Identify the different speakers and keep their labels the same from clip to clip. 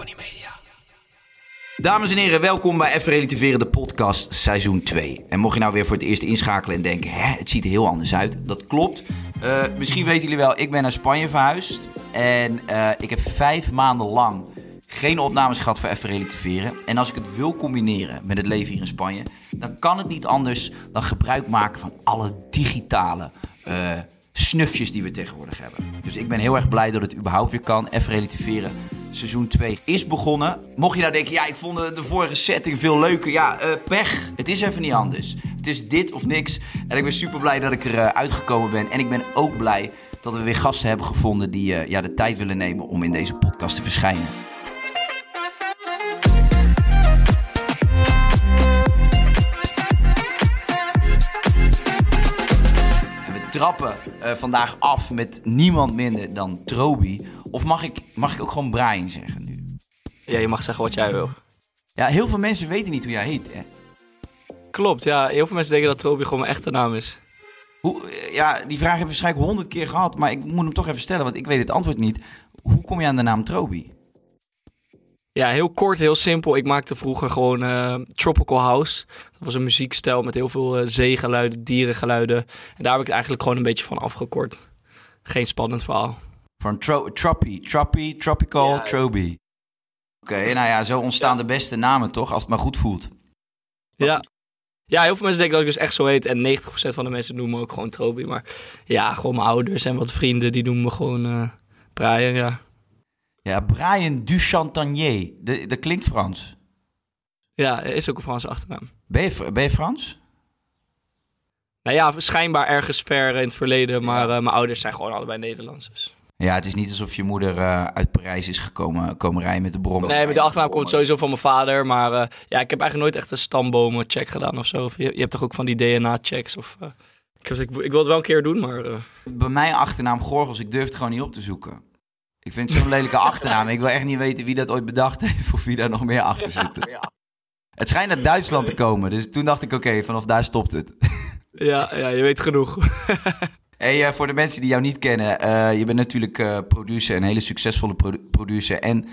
Speaker 1: Tony Media. Dames en heren, welkom bij Even Relativeren, de podcast seizoen 2. En mocht je nou weer voor het eerst inschakelen en denken, hè, het ziet er heel anders uit. Dat klopt. Eh, misschien weten jullie wel, ik ben naar Spanje verhuisd. En eh, ik heb vijf maanden lang geen opnames gehad voor Even Relativeren. En als ik het wil combineren met het leven hier in Spanje, dan kan het niet anders dan gebruik maken van alle digitale eh, snufjes die we tegenwoordig hebben. Dus ik ben heel erg blij dat het überhaupt weer kan. Even Relativeren. Seizoen 2 is begonnen. Mocht je nou denken, ja, ik vond de, vorige setting veel leuker. Ja, eh, pech. Het is even niet anders. Het is dit of niks. En ik ben super blij dat ik eruit uitgekomen ben. En ik ben ook blij dat we weer gasten hebben gevonden die eh, ja, de tijd willen nemen om in deze podcast te verschijnen. Trappen eh, vandaag af met niemand minder dan Trobi. Of mag ik, mag ik ook gewoon Brian zeggen nu?
Speaker 2: Ja, je mag zeggen wat jij wil.
Speaker 1: Ja, heel veel mensen weten niet hoe jij heet. Hè?
Speaker 2: Klopt, ja. Heel veel mensen denken dat Toby gewoon mijn echte naam is.
Speaker 1: Hoe, eh, ja, die vraag heb ik waarschijnlijk honderd keer gehad, maar ik moet hem toch even stellen, want ik weet het antwoord niet. Hoe kom je aan de naam Trobi?
Speaker 2: Ja, heel kort, heel simpel. Ik maakte vroeger gewoon eh, Tropical House. Dat was een muziekstijl met heel veel eh, zeegeluiden, dierengeluiden. En daar heb ik het eigenlijk gewoon een beetje van afgekort. Geen spannend verhaal.
Speaker 1: Van tro Troppy, Troppy, Tropical. Trobi. Oké, nou ja, zo ontstaan de beste namen toch, als het maar goed voelt.
Speaker 2: Ja. Ja, heel veel mensen denken dat ik dus echt zo heet. En 90% van de mensen noemen me ook gewoon Toby. Maar ja, gewoon mijn ouders en wat vrienden, die noemen me gewoon eh Brian, ja.
Speaker 1: Ja, Brian Duchantanier, De- dat klinkt Frans.
Speaker 2: Ja, is ook een Franse achternaam.
Speaker 1: Ben je, ben je Frans?
Speaker 2: Nou ja, schijnbaar ergens ver in het verleden. Maar eh, mijn ouders zijn gewoon allebei Nederlands. Dus.
Speaker 1: Ja, het is niet alsof je moeder eh, uit Parijs is gekomen komen rijden met de brom.
Speaker 2: Nee, maar de achternaam komt sowieso van mijn vader. Maar eh, ja, ik heb eigenlijk nooit echt een stambomen-check gedaan of zo. Of je, je hebt toch ook van die DNA-checks? Of, ik, ik, ik wil het wel een keer doen, maar...
Speaker 1: Bij mijn achternaam Gorgels, ik durf het gewoon niet op te zoeken. Ik vind het zo'n lelijke achternaam. Ik wil echt niet weten wie dat ooit bedacht heeft of wie daar nog meer achter zit. Het schijnt uit Duitsland te komen, dus toen dacht ik, oké, vanaf daar stopt het.
Speaker 2: ja, ja, je weet genoeg.
Speaker 1: Hey, eh, voor de mensen die jou niet kennen, eh, je bent natuurlijk eh, producer, een hele succesvolle produ- producer. En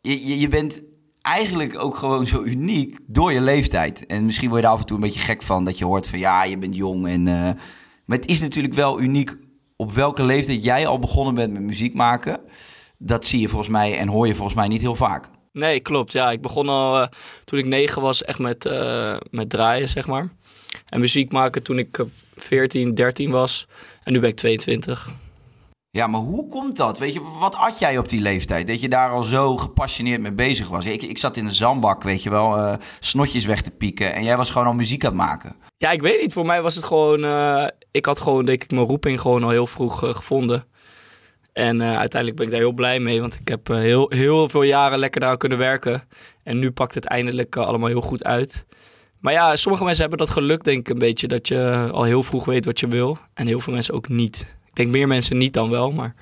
Speaker 1: je, je- bent eigenlijk ook gewoon zo uniek door je leeftijd. En misschien word je daar af en toe een beetje gek van, dat je hoort van ja, je bent jong. En, maar het is natuurlijk wel uniek op welke leeftijd jij al begonnen bent met muziek maken. Dat zie je volgens mij en hoor je volgens mij niet heel vaak.
Speaker 2: nee, klopt. Ja, ik begon al eh, toen ik negen was echt met, eh, met draaien, zeg maar. En muziek maken toen ik eh, 14, 13 was. En nu ben ik 22.
Speaker 1: Ja, maar hoe komt dat? Weet je, wat had jij op die leeftijd? Dat je daar al zo gepassioneerd mee bezig was. Ik, ik zat in de zandbak, weet je wel, eh, snotjes weg te pieken. En jij was gewoon al muziek aan het maken.
Speaker 2: Ja, ik weet niet. Voor mij was het gewoon... eh, ik had gewoon, denk ik, mijn roeping gewoon al heel vroeg eh, gevonden. En uiteindelijk ben ik daar heel blij mee. Want ik heb heel, heel veel jaren lekker daar kunnen werken. En nu pakt het eindelijk allemaal heel goed uit. Maar ja, sommige mensen hebben dat geluk, denk ik, een beetje. Dat je al heel vroeg weet wat je wil. En heel veel mensen ook niet. Ik denk meer mensen niet dan wel. Maar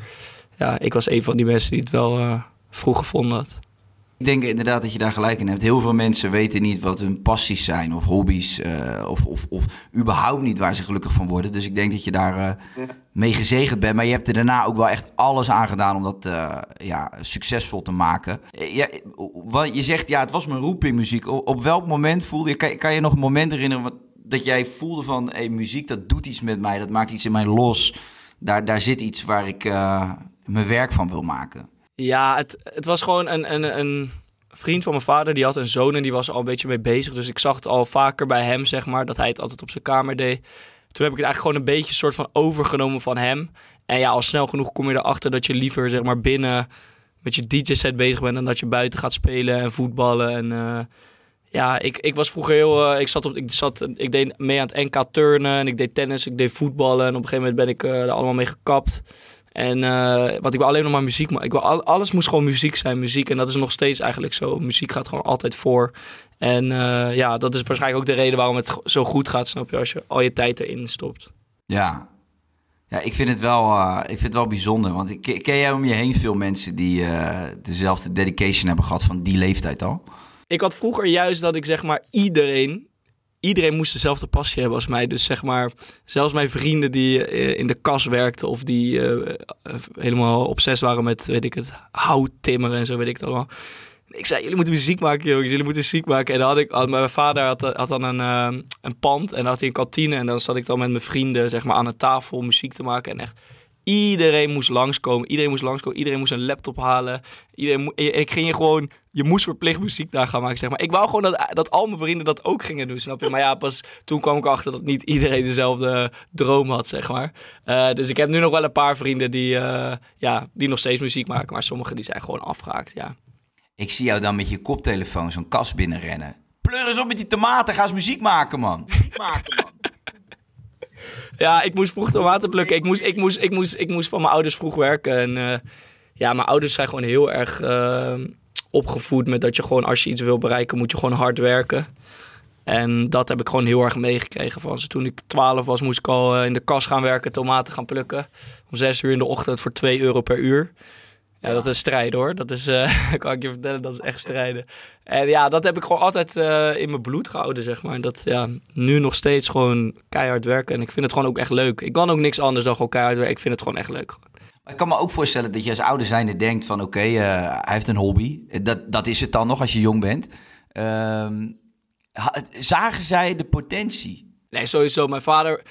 Speaker 2: ja, ik was een van die mensen die het wel eh, vroeg gevonden had.
Speaker 1: Ik denk inderdaad dat je daar gelijk in hebt. Heel veel mensen weten niet wat hun passies zijn of hobby's. eh, of, of, of überhaupt niet waar ze gelukkig van worden. Dus ik denk dat je daar eh, mee gezegend bent. Maar je hebt er daarna ook wel echt alles aan gedaan om dat eh, ja, succesvol te maken. Ja, want je zegt, ja, het was mijn roeping muziek. Op welk moment voelde je... Kan, kan je nog een moment herinneren wat- dat jij voelde van... Hey, muziek, dat doet iets met mij. Dat maakt iets in mij los. Daar, daar zit iets waar ik uh, mijn werk van wil maken.
Speaker 2: Ja, het, het was gewoon een, een, een vriend van mijn vader, die had een zoon en die was al een beetje mee bezig. Dus ik zag het al vaker bij hem, zeg maar, dat hij het altijd op zijn kamer deed. Toen heb ik het eigenlijk gewoon een beetje soort van overgenomen van hem. En ja, al snel genoeg kom je erachter dat je liever, zeg maar, binnen met je DJ-set bezig bent dan dat je buiten gaat spelen en voetballen. En uh, ja, ik, ik was vroeger heel. Uh, ik, zat op, ik, zat, ik deed mee aan het NK turnen en ik deed tennis, ik deed voetballen. En op een gegeven moment ben ik uh, er allemaal mee gekapt. En uh, want ik wil alleen nog maar muziek maken. Ik wil, alles moest gewoon muziek zijn, muziek. En dat is nog steeds eigenlijk zo. Muziek gaat gewoon altijd voor. En ja, dat is waarschijnlijk ook de reden waarom het zo goed gaat, snap je, als je al je tijd erin stopt.
Speaker 1: Ja, ja ik, vind het wel, ik vind het wel bijzonder. Want ik, ken jij om je heen veel mensen die dezelfde dedication hebben gehad van die leeftijd al?
Speaker 2: Ik had vroeger juist dat ik zeg maar iedereen iedereen moest dezelfde passie hebben als mij. Dus zeg maar, zelfs mijn vrienden die uh, in de kas werkten of die uh, helemaal obsessief waren met, weet ik het, houttimmeren en zo, weet ik het allemaal. Ik zei, jullie moeten muziek maken, jongens. Jullie moeten muziek maken. En dan had ik, mijn vader had, had dan een, een pand en dan had hij een kantine. En dan zat ik dan met mijn vrienden, zeg maar, aan een tafel muziek te maken. En echt, Iedereen moest langskomen. Iedereen moest langskomen. Iedereen moest een laptop halen. Iedereen ik ging je gewoon... Je moest verplicht muziek daar gaan maken, zeg maar. Ik wou gewoon dat, dat al mijn vrienden dat ook gingen doen, snap je? Maar ja, pas toen kwam ik achter dat niet iedereen dezelfde droom had, zeg maar. Uh, dus ik heb nu nog wel een paar vrienden die, uh, ja, die nog steeds muziek maken. Maar sommigen die zijn gewoon afgehaakt, ja.
Speaker 1: Ik zie jou dan met je koptelefoon zo'n kast binnenrennen. Pleur eens op met die tomaten. Ga eens muziek maken, man. maken, man.
Speaker 2: Ja, ik moest vroeg tomaten plukken. Ik moest, ik moest, ik moest, ik moest van mijn ouders vroeg werken. En uh, ja, mijn ouders zijn gewoon heel erg uh, opgevoed met dat je gewoon als je iets wil bereiken, moet je gewoon hard werken. En dat heb ik gewoon heel erg meegekregen van ze. Toen ik 12 was, moest ik al uh, in de kas gaan werken, tomaten gaan plukken. Om 6 uur in de ochtend voor 2 euro per uur. Ja, dat is strijden hoor. Dat is, uh, kan ik je vertellen, dat is echt strijden. En ja, dat heb ik gewoon altijd uh, in mijn bloed gehouden, zeg maar. Dat ja, nu nog steeds gewoon keihard werken. En ik vind het gewoon ook echt leuk. Ik kan ook niks anders dan gewoon keihard werken. Ik vind het gewoon echt leuk.
Speaker 1: Ik kan me ook voorstellen dat je als ouder zijnde denkt van... oké, okay, uh, hij heeft een hobby. Dat, dat is het dan nog als je jong bent. Uh, zagen zij de potentie?
Speaker 2: Nee, sowieso. Mijn vader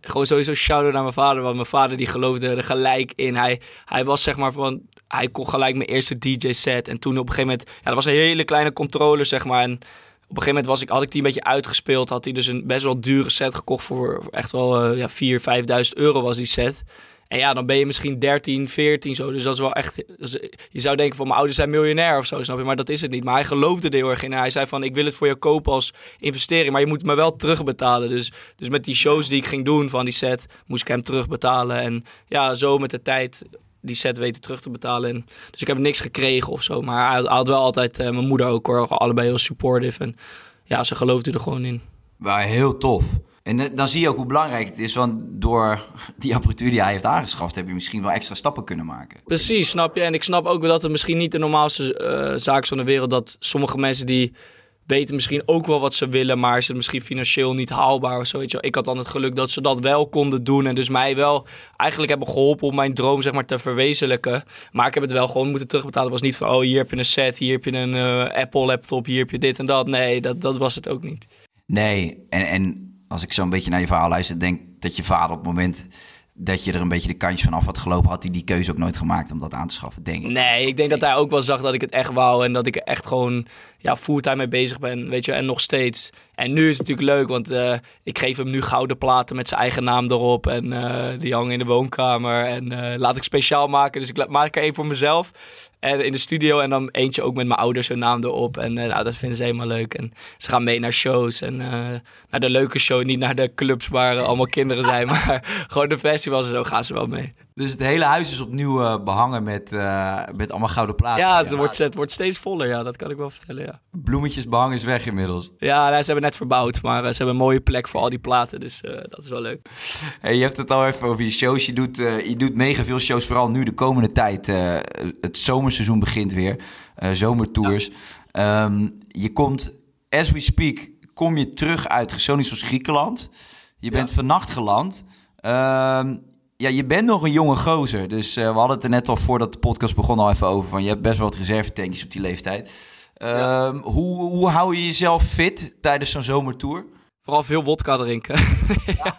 Speaker 2: gewoon sowieso shout-out naar mijn vader. Want mijn vader die geloofde er gelijk in. Hij, hij was zeg maar van... Hij kon gelijk mijn eerste DJ-set. En toen op een gegeven moment... Ja, dat was een hele kleine controller, zeg maar. En op een gegeven moment was ik, had ik die een beetje uitgespeeld. Had hij dus een best wel dure set gekocht voor echt wel uh, ja, 4.000, 5.000 euro was die set. En ja, dan ben je misschien 13, 14 zo. Dus dat is wel echt. je zou denken van mijn ouders zijn miljonair of zo, snap je? Maar dat is het niet. Maar hij geloofde er heel erg in. Hij zei van ik wil het voor je kopen als investering. Maar je moet me wel terugbetalen. Dus, dus met die shows die ik ging doen van die set, moest ik hem terugbetalen. En ja, zo met de tijd die set weten terug te betalen. En, dus ik heb niks gekregen of zo. Maar hij had wel altijd, uh, mijn moeder ook hoor, allebei heel supportive. En ja, ze geloofde er gewoon in.
Speaker 1: Waar heel tof. En dan zie je ook hoe belangrijk het is, want door die apparatuur die hij heeft aangeschaft, heb je misschien wel extra stappen kunnen maken.
Speaker 2: Precies, snap je? En ik snap ook dat het misschien niet de normaalste uh, zaak is van de wereld, dat sommige mensen die weten misschien ook wel wat ze willen, maar is het misschien financieel niet haalbaar of zo. Weet je. Ik had dan het geluk dat ze dat wel konden doen en dus mij wel eigenlijk hebben geholpen om mijn droom zeg maar te verwezenlijken. Maar ik heb het wel gewoon moeten terugbetalen. Het was niet van, oh hier heb je een set, hier heb je een uh, Apple laptop, hier heb je dit en dat. Nee, dat, dat was het ook niet.
Speaker 1: Nee, en, en als ik zo'n beetje naar je verhaal luister, denk dat je vader op het moment dat je er een beetje de kantjes van af had gelopen, had hij die keuze ook nooit gemaakt om dat aan te schaffen, denk ik.
Speaker 2: Nee, ik denk dat hij ook wel zag dat ik het echt wou en dat ik echt gewoon ja, fulltime mee bezig ben, weet je, en nog steeds. En nu is het natuurlijk leuk, want uh, ik geef hem nu gouden platen met zijn eigen naam erop. En uh, die hangen in de woonkamer. En uh, laat ik speciaal maken. Dus ik maak er één voor mezelf. En in de studio. En dan eentje ook met mijn ouders hun naam erop. En nou, dat vinden ze helemaal leuk. En ze gaan mee naar shows. En naar de leuke show. Niet naar de clubs waar allemaal kinderen zijn. Maar gewoon de festivals en zo gaan ze wel mee.
Speaker 1: Dus het hele huis is opnieuw uh, behangen met, uh, met allemaal gouden platen.
Speaker 2: Ja, het, Wordt, het wordt steeds voller, ja, dat kan ik wel vertellen, ja.
Speaker 1: Bloemetjes behangen is weg inmiddels.
Speaker 2: Ja, nou, ze hebben net verbouwd, maar uh, ze hebben een mooie plek voor al die platen, dus dat is wel leuk.
Speaker 1: Hey, je hebt het al even over je shows. Je doet, je doet mega veel shows, vooral nu de komende tijd. het zomerseizoen begint weer, zomertours. Ja. Um, je komt, as we speak, kom je terug uit Gersonisos Griekenland. Je bent ja. vannacht geland. Um, ja, je bent nog een jonge gozer. Dus uh, we hadden het er net al voordat de podcast begon al even over. Van, je hebt best wel wat reservetankjes op die leeftijd. Ja. Um, hoe, hoe hou je jezelf fit tijdens zo'n zomertour?
Speaker 2: Vooral veel wodka drinken. Ja.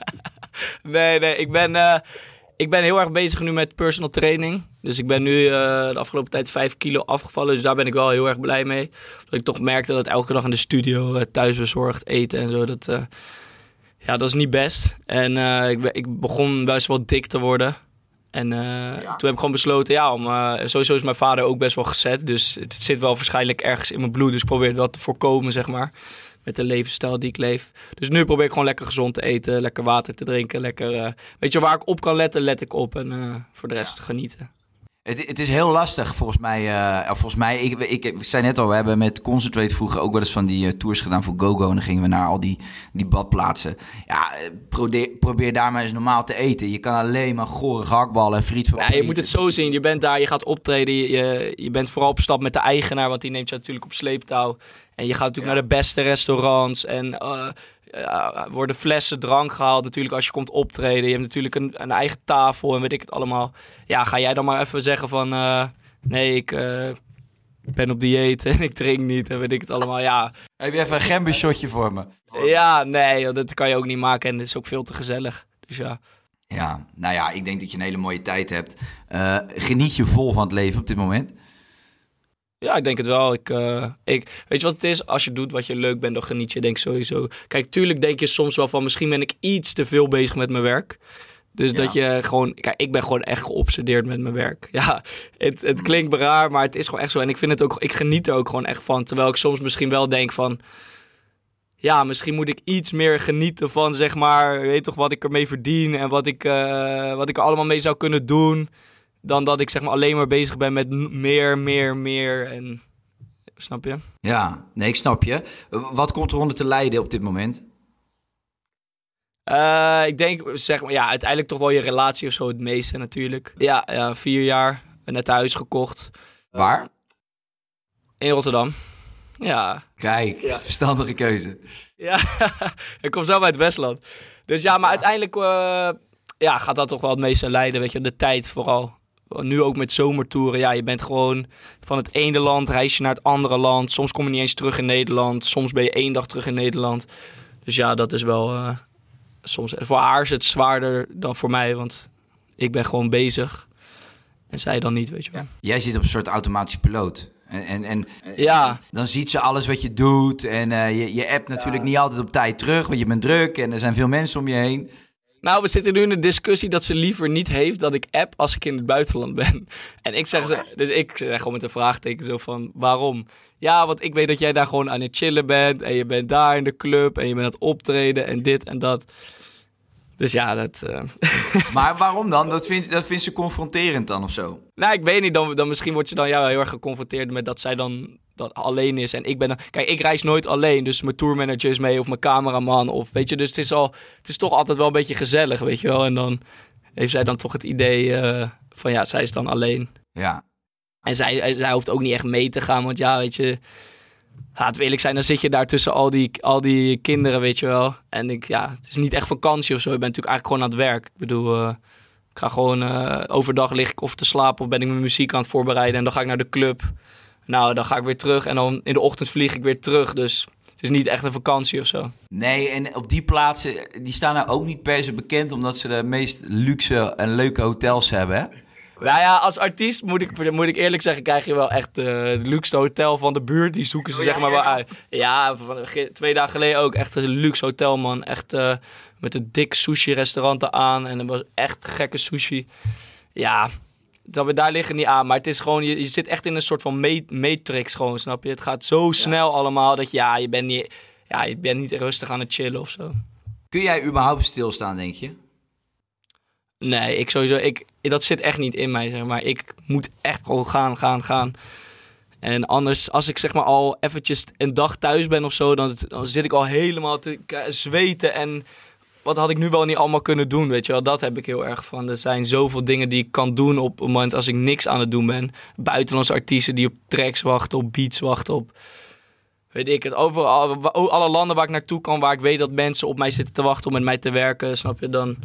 Speaker 2: nee, nee, ik ben... Uh, ik ben heel erg bezig nu met personal training. Dus ik ben nu uh, de afgelopen tijd 5 kilo afgevallen. Dus daar ben ik wel heel erg blij mee. Dat ik toch merkte dat elke dag in de studio uh, thuisbezorgd eten en zo. Dat, ja, dat is niet best. En ik, ik begon best wel dik te worden. En ja. toen heb ik gewoon besloten, ja, om, sowieso is mijn vader ook best wel gezet. Dus het zit wel waarschijnlijk ergens in mijn bloed. Dus ik probeer het wel te voorkomen, zeg maar met de levensstijl die ik leef. Dus nu probeer ik gewoon lekker gezond te eten, lekker water te drinken, lekker... Uh, weet je, waar ik op kan letten, let ik op en voor de rest ja. genieten.
Speaker 1: Het, het, is heel lastig volgens mij. Uh, volgens mij, ik, ik, ik, zei net al, we hebben met Concentrate vroeger ook wel eens van die uh, tours gedaan voor GoGo. En dan gingen we naar al die, die badplaatsen. Ja, probeer, probeer daar maar eens normaal te eten. Je kan alleen maar gore gehaktballen en friet van
Speaker 2: Ja, je moet het zo zien. Je bent daar, je gaat optreden. Je, je bent vooral op stap met de eigenaar, want die neemt je natuurlijk op sleeptouw. En je gaat natuurlijk naar de beste restaurants en uh, ja, worden flessen drank gehaald. Natuurlijk als je komt optreden. Je hebt natuurlijk een, een, eigen tafel en weet ik het allemaal. Ja, ga jij dan maar even zeggen van... Uh, nee, ik uh, ben op dieet en ik drink niet en weet ik het allemaal. Ja.
Speaker 1: Heb je even een gembershotje voor me?
Speaker 2: Ja, nee, dat kan je ook niet maken en het is ook veel te gezellig. Dus ja.
Speaker 1: Ja, nou ja, ik denk dat je een hele mooie tijd hebt. geniet je vol van het leven op dit moment?
Speaker 2: Ja, ik denk het wel. Ik, uh, ik, weet je wat het is? Als je doet wat je leuk bent, dan geniet je denk ik sowieso. Kijk, tuurlijk denk je soms wel van misschien ben ik iets te veel bezig met mijn werk. Dus dat je gewoon... Kijk, ik ben gewoon echt geobsedeerd met mijn werk. Ja, het, het klinkt raar, maar het is gewoon echt zo. En ik vind het ook... Ik geniet er ook gewoon echt van. Terwijl ik soms misschien wel denk van... Ja, misschien moet ik iets meer genieten van, zeg maar... Weet toch wat ik ermee verdien en wat ik, uh, wat ik er allemaal mee zou kunnen doen dan dat ik zeg maar alleen maar bezig ben met meer, meer, meer. En, snap je?
Speaker 1: Ja, nee, ik snap je. Wat komt er onder te lijden op dit moment?
Speaker 2: Uh, ik denk, zeg maar, ja, uiteindelijk toch wel je relatie of zo het meeste natuurlijk. Ja, ja vier jaar, net huis gekocht.
Speaker 1: Waar?
Speaker 2: In Rotterdam. Ja.
Speaker 1: Kijk, ja. verstandige keuze.
Speaker 2: Ja, ik kom zelf uit Westland. Dus ja, maar uiteindelijk uh, ja, gaat dat toch wel het meeste lijden, weet je, de tijd vooral nu ook met zomertoeren, ja, je bent gewoon van het ene land reis je naar het andere land. Soms kom je niet eens terug in Nederland. Soms ben je één dag terug in Nederland. Dus ja, dat is wel uh, soms. Voor haar is het zwaarder dan voor mij, want ik ben gewoon bezig. En zij dan niet, weet je wel.
Speaker 1: Jij zit op een soort automatische piloot. En, en, en
Speaker 2: ja.
Speaker 1: dan ziet ze alles wat je doet. En uh, je, je appt natuurlijk ja. niet altijd op tijd terug, want je bent druk en er zijn veel mensen om je heen.
Speaker 2: Nou, we zitten nu in een discussie dat ze liever niet heeft dat ik app als ik in het buitenland ben. En ik zeg, ze, dus ik zeg gewoon met een vraagteken zo van, waarom? Ja, want ik weet dat jij daar gewoon aan het chillen bent en je bent daar in de club en je bent aan het optreden en dit en dat. Dus ja, dat... Uh...
Speaker 1: Maar waarom dan? Dat vindt, dat vindt ze confronterend dan of zo?
Speaker 2: Nou, ik weet niet. Dan, dan misschien wordt ze dan ja, heel erg geconfronteerd met dat zij dan dat alleen is. En ik ben dan... Kijk, ik reis nooit alleen. Dus mijn tourmanager is mee of mijn cameraman. Of weet je, dus het is, al, het is toch altijd wel een beetje gezellig, weet je wel. En dan heeft zij dan toch het idee uh, van ja, zij is dan alleen.
Speaker 1: Ja.
Speaker 2: En zij, zij hoeft ook niet echt mee te gaan. Want ja, weet je... Laat het eerlijk zijn, dan zit je daar tussen al die, al die kinderen, weet je wel. En ik, ja, het is niet echt vakantie of zo. Je bent natuurlijk eigenlijk gewoon aan het werk. Ik bedoel, uh, ik ga gewoon uh, overdag lig ik of te slapen of ben ik mijn muziek aan het voorbereiden. En dan ga ik naar de club. Nou, dan ga ik weer terug en dan in de ochtend vlieg ik weer terug. Dus het is niet echt een vakantie of zo.
Speaker 1: Nee, en op die plaatsen, die staan nou ook niet per se bekend omdat ze de meest luxe en leuke hotels hebben?
Speaker 2: Nou ja, als artiest moet ik, moet ik eerlijk zeggen, krijg je wel echt uh, het luxe hotel van de buurt. Die zoeken ze oh, zeg maar wel uit. Ja, twee dagen geleden ook echt een luxe hotel, man. Echt uh, met een dik sushi-restaurant aan. En er was echt gekke sushi. Ja, dat we daar liggen niet aan. Maar het is gewoon, je, je zit echt in een soort van matrix gewoon, snap je? Het gaat zo snel allemaal dat ja, je bent niet, ja, je bent niet rustig aan het chillen of zo.
Speaker 1: Kun jij überhaupt stilstaan, denk je?
Speaker 2: Nee, ik sowieso, ik, dat zit echt niet in mij, zeg maar. Ik moet echt gewoon gaan, gaan, gaan. En anders, als ik zeg maar al eventjes een dag thuis ben of zo, dan, dan zit ik al helemaal te zweten en wat had ik nu wel niet allemaal kunnen doen, weet je wel. Dat heb ik heel erg van. Er zijn zoveel dingen die ik kan doen op het moment als ik niks aan het doen ben. Buitenlandse artiesten die op tracks wachten, op beats wachten, op... Weet ik het, overal, alle landen waar ik naartoe kan, waar ik weet dat mensen op mij zitten te wachten om met mij te werken, snap je, dan...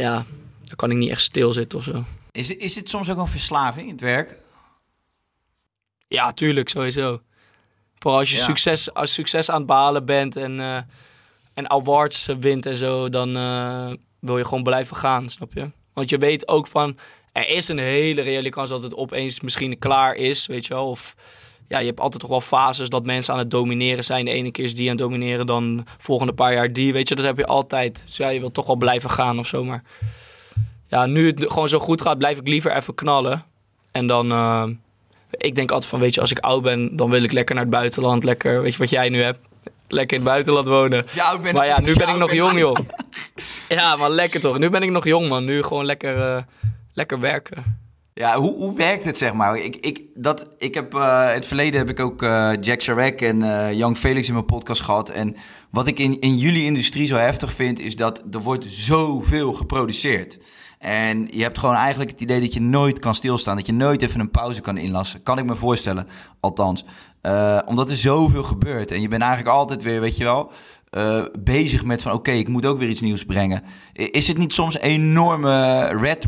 Speaker 2: Ja, dan kan ik niet echt stilzitten of zo.
Speaker 1: Is, is het soms ook een verslaving in het werk?
Speaker 2: Ja, tuurlijk, sowieso. Vooral als je succes, als succes aan het behalen bent en... Uh, en awards wint en zo, dan uh, wil je gewoon blijven gaan, snap je? Want Want je weet ook van, er is een hele reële kans dat het opeens misschien klaar is, weet je wel. Of ja, je hebt altijd toch wel fases dat mensen aan het domineren zijn. De ene keer is die aan het domineren, dan volgende paar jaar die. Weet je, dat heb je altijd. Dus ja, je wilt toch wel blijven gaan of zo. Maar ja, nu het gewoon zo goed gaat, blijf ik liever even knallen. En dan, uh, ik denk altijd van, weet je, als ik oud ben, dan wil ik lekker naar het buitenland. Lekker, weet je wat jij nu hebt? Lekker in het buitenland wonen.
Speaker 1: Ja, ben
Speaker 2: maar ja, nu ben ik nog
Speaker 1: ben-
Speaker 2: jong, joh. Ja, maar lekker toch. Nu ben ik nog jong, man. Nu gewoon lekker, eh, lekker werken.
Speaker 1: Ja, hoe, hoe werkt het, zeg maar? Ik, ik, dat, ik heb, eh, in het verleden heb ik ook eh, Jack Sharek en eh Young Felix in mijn podcast gehad. En wat ik in, in jullie industrie zo heftig vind, is dat er wordt zoveel geproduceerd. En je hebt gewoon eigenlijk het idee dat je nooit kan stilstaan. Dat je nooit even een pauze kan inlassen. Kan ik me voorstellen, althans. Eh, omdat er zoveel gebeurt. En je bent eigenlijk altijd weer, weet je wel... eh, bezig met van oké, ik moet ook weer iets nieuws brengen. Is het niet soms een enorme red,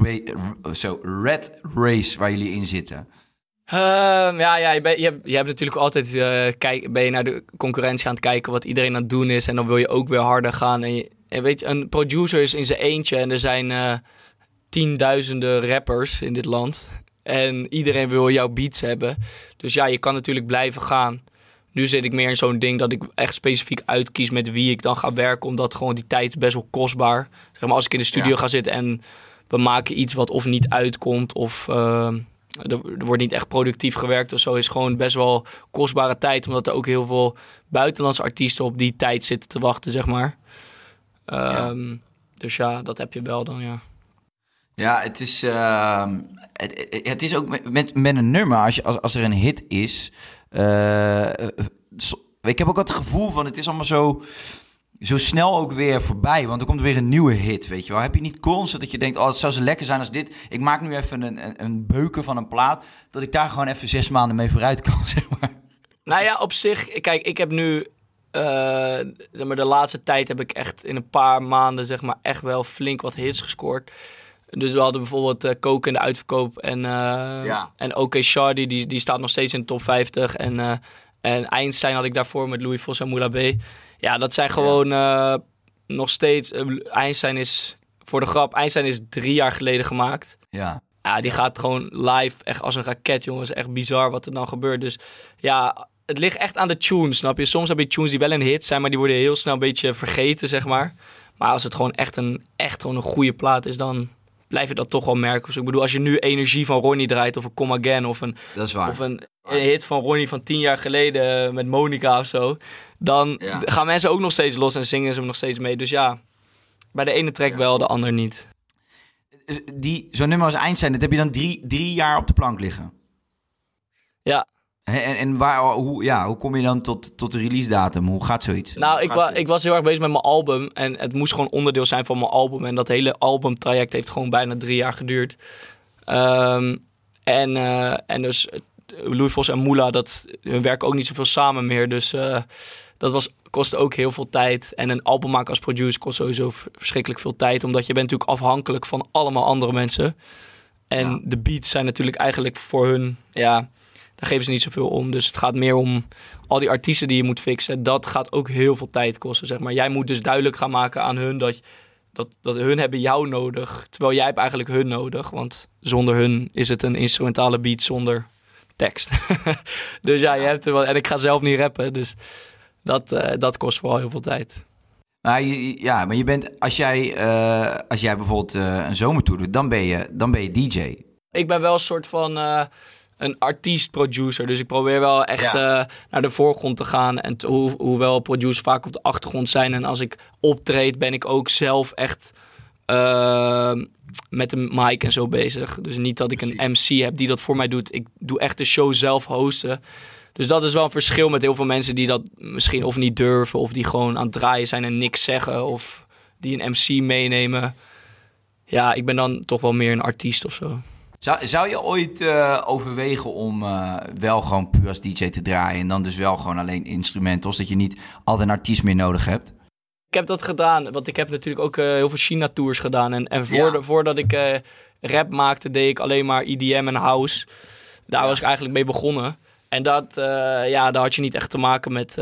Speaker 1: red race waar jullie in zitten?
Speaker 2: Ehm, ja, ja je, je, hebt, natuurlijk altijd, eh, kijk, ben je naar de concurrentie aan het kijken wat iedereen aan het doen is. En dan wil je ook weer harder gaan. En, en weet je, een producer is in zijn eentje en er zijn eh, tienduizenden rappers in dit land. En iedereen wil jouw beats hebben. Dus ja, je kan natuurlijk blijven gaan. Nu zit ik meer in zo'n ding dat ik echt specifiek uitkies met wie ik dan ga werken. Omdat gewoon die tijd is best wel kostbaar. Zeg maar als ik in de studio
Speaker 1: Ja.
Speaker 2: ga zitten en we maken iets wat of niet uitkomt of ehm, er, er wordt niet echt productief gewerkt of zo. Is gewoon best wel kostbare tijd. Omdat er ook heel veel buitenlandse artiesten op die tijd zitten te wachten, zeg maar. Ehm, Dus ja, dat heb je wel dan, ja.
Speaker 1: Ja, het is, ehm, het, het- is ook met, met, met een nummer, als, je, als, als er een hit is. Eh, ik heb ook het gevoel van het is allemaal zo, zo snel ook weer voorbij. Want er komt weer een nieuwe hit, weet je wel. Heb je niet constant dat je denkt, oh, het zou zo lekker zijn als dit. Ik maak nu even een, een, een beuken van een plaat. Dat ik daar gewoon even zes maanden mee vooruit kan, zeg maar.
Speaker 2: Nou ja, op zich, kijk, ik heb nu, eh, zeg maar, de laatste tijd heb ik echt in een paar maanden, zeg maar, echt wel flink wat hits gescoord. Dus we hadden bijvoorbeeld eh Coke in de uitverkoop en,
Speaker 1: Ja.
Speaker 2: en OK Shardy, die, die staat nog steeds in de top 50. En, eh en Einstein had ik daarvoor met Louis Vos en Moula B. Ja, dat zijn gewoon nog steeds, Einstein is, voor de grap, Einstein is drie jaar geleden gemaakt.
Speaker 1: Ja.
Speaker 2: Ja, die gaat gewoon live echt als een raket, jongens. Echt bizar wat er dan gebeurt. Dus ja, het ligt echt aan de tunes, snap je? Soms heb je tunes die wel een hit zijn, maar die worden heel snel een beetje vergeten, zeg maar. Maar als het gewoon echt een, echt gewoon een goede plaat is, dan blijf je dat toch wel merken. Dus ik bedoel, als je nu Energie van Ronnie draait, of een Come Again, of een,
Speaker 1: Dat is waar.
Speaker 2: of een, een hit van Ronnie van tien jaar geleden met Monica of zo, dan
Speaker 1: Ja.
Speaker 2: gaan mensen ook nog steeds los en zingen ze hem nog steeds mee. Dus ja, bij de ene track wel, de ander niet.
Speaker 1: Die, zo'n nummer als Einstein, dat heb je dan drie, drie jaar op de plank liggen.
Speaker 2: Ja,
Speaker 1: En, en waar, hoe, ja, hoe kom je dan tot, tot de release datum? Hoe gaat zoiets?
Speaker 2: Nou, ik, wa ik was heel erg bezig met mijn album. En het moest gewoon onderdeel zijn van mijn album. En dat hele albumtraject heeft gewoon bijna drie jaar geduurd. Ehm, en, eh, en dus eh, Louis Vos en Moula, dat, hun werken ook niet zoveel samen meer. Dus eh, dat was, kostte ook heel veel tijd. En een album maken als producer kost sowieso verschrikkelijk veel tijd. Omdat je bent natuurlijk afhankelijk van allemaal andere mensen. En
Speaker 1: Ja.
Speaker 2: de beats zijn natuurlijk eigenlijk voor hun... Ja, daar geven ze niet zoveel om. Dus het gaat meer om al die artiesten die je moet fixen. Dat gaat ook heel veel tijd kosten, zeg maar. Jij moet dus duidelijk gaan maken aan hun dat, dat, dat hun hebben jou nodig. Terwijl jij hebt eigenlijk hun nodig. Want zonder hun is het een instrumentale beat zonder tekst. dus ja, je hebt er wel... En ik ga zelf niet rappen, dus dat, eh, dat kost vooral heel veel tijd.
Speaker 1: Nou, ja, maar je bent, als jij, eh, als jij bijvoorbeeld eh, een zomertour doet, dan ben je, dan ben je DJ.
Speaker 2: Ik ben wel een soort van een artiest-producer. Dus ik probeer wel echt eh, naar de voorgrond te gaan. En te- hoe, hoewel producers vaak op de achtergrond zijn. En als ik optreed, ben ik ook zelf echt eh, met een mic en zo bezig. Dus niet dat ik een MC heb die dat voor mij doet. Ik doe echt de show zelf hosten. Dus dat is wel een verschil met heel veel mensen die dat misschien of niet durven. Of die gewoon aan het draaien zijn en niks zeggen. Of die een MC meenemen. Ja, ik ben dan toch wel meer een artiest of zo.
Speaker 1: Zou, zou je ooit eh, overwegen om eh, wel gewoon puur als DJ te draaien en dan dus wel gewoon alleen instrumentals, dat je niet altijd een artiest meer nodig hebt?
Speaker 2: Ik heb dat gedaan, want ik heb natuurlijk ook eh, heel veel China-tours gedaan. En, en voor
Speaker 1: Ja.
Speaker 2: de- voordat ik rap maakte, deed ik alleen maar EDM en house. Daar was ik eigenlijk mee begonnen. En dat, ja, daar had je niet echt te maken met,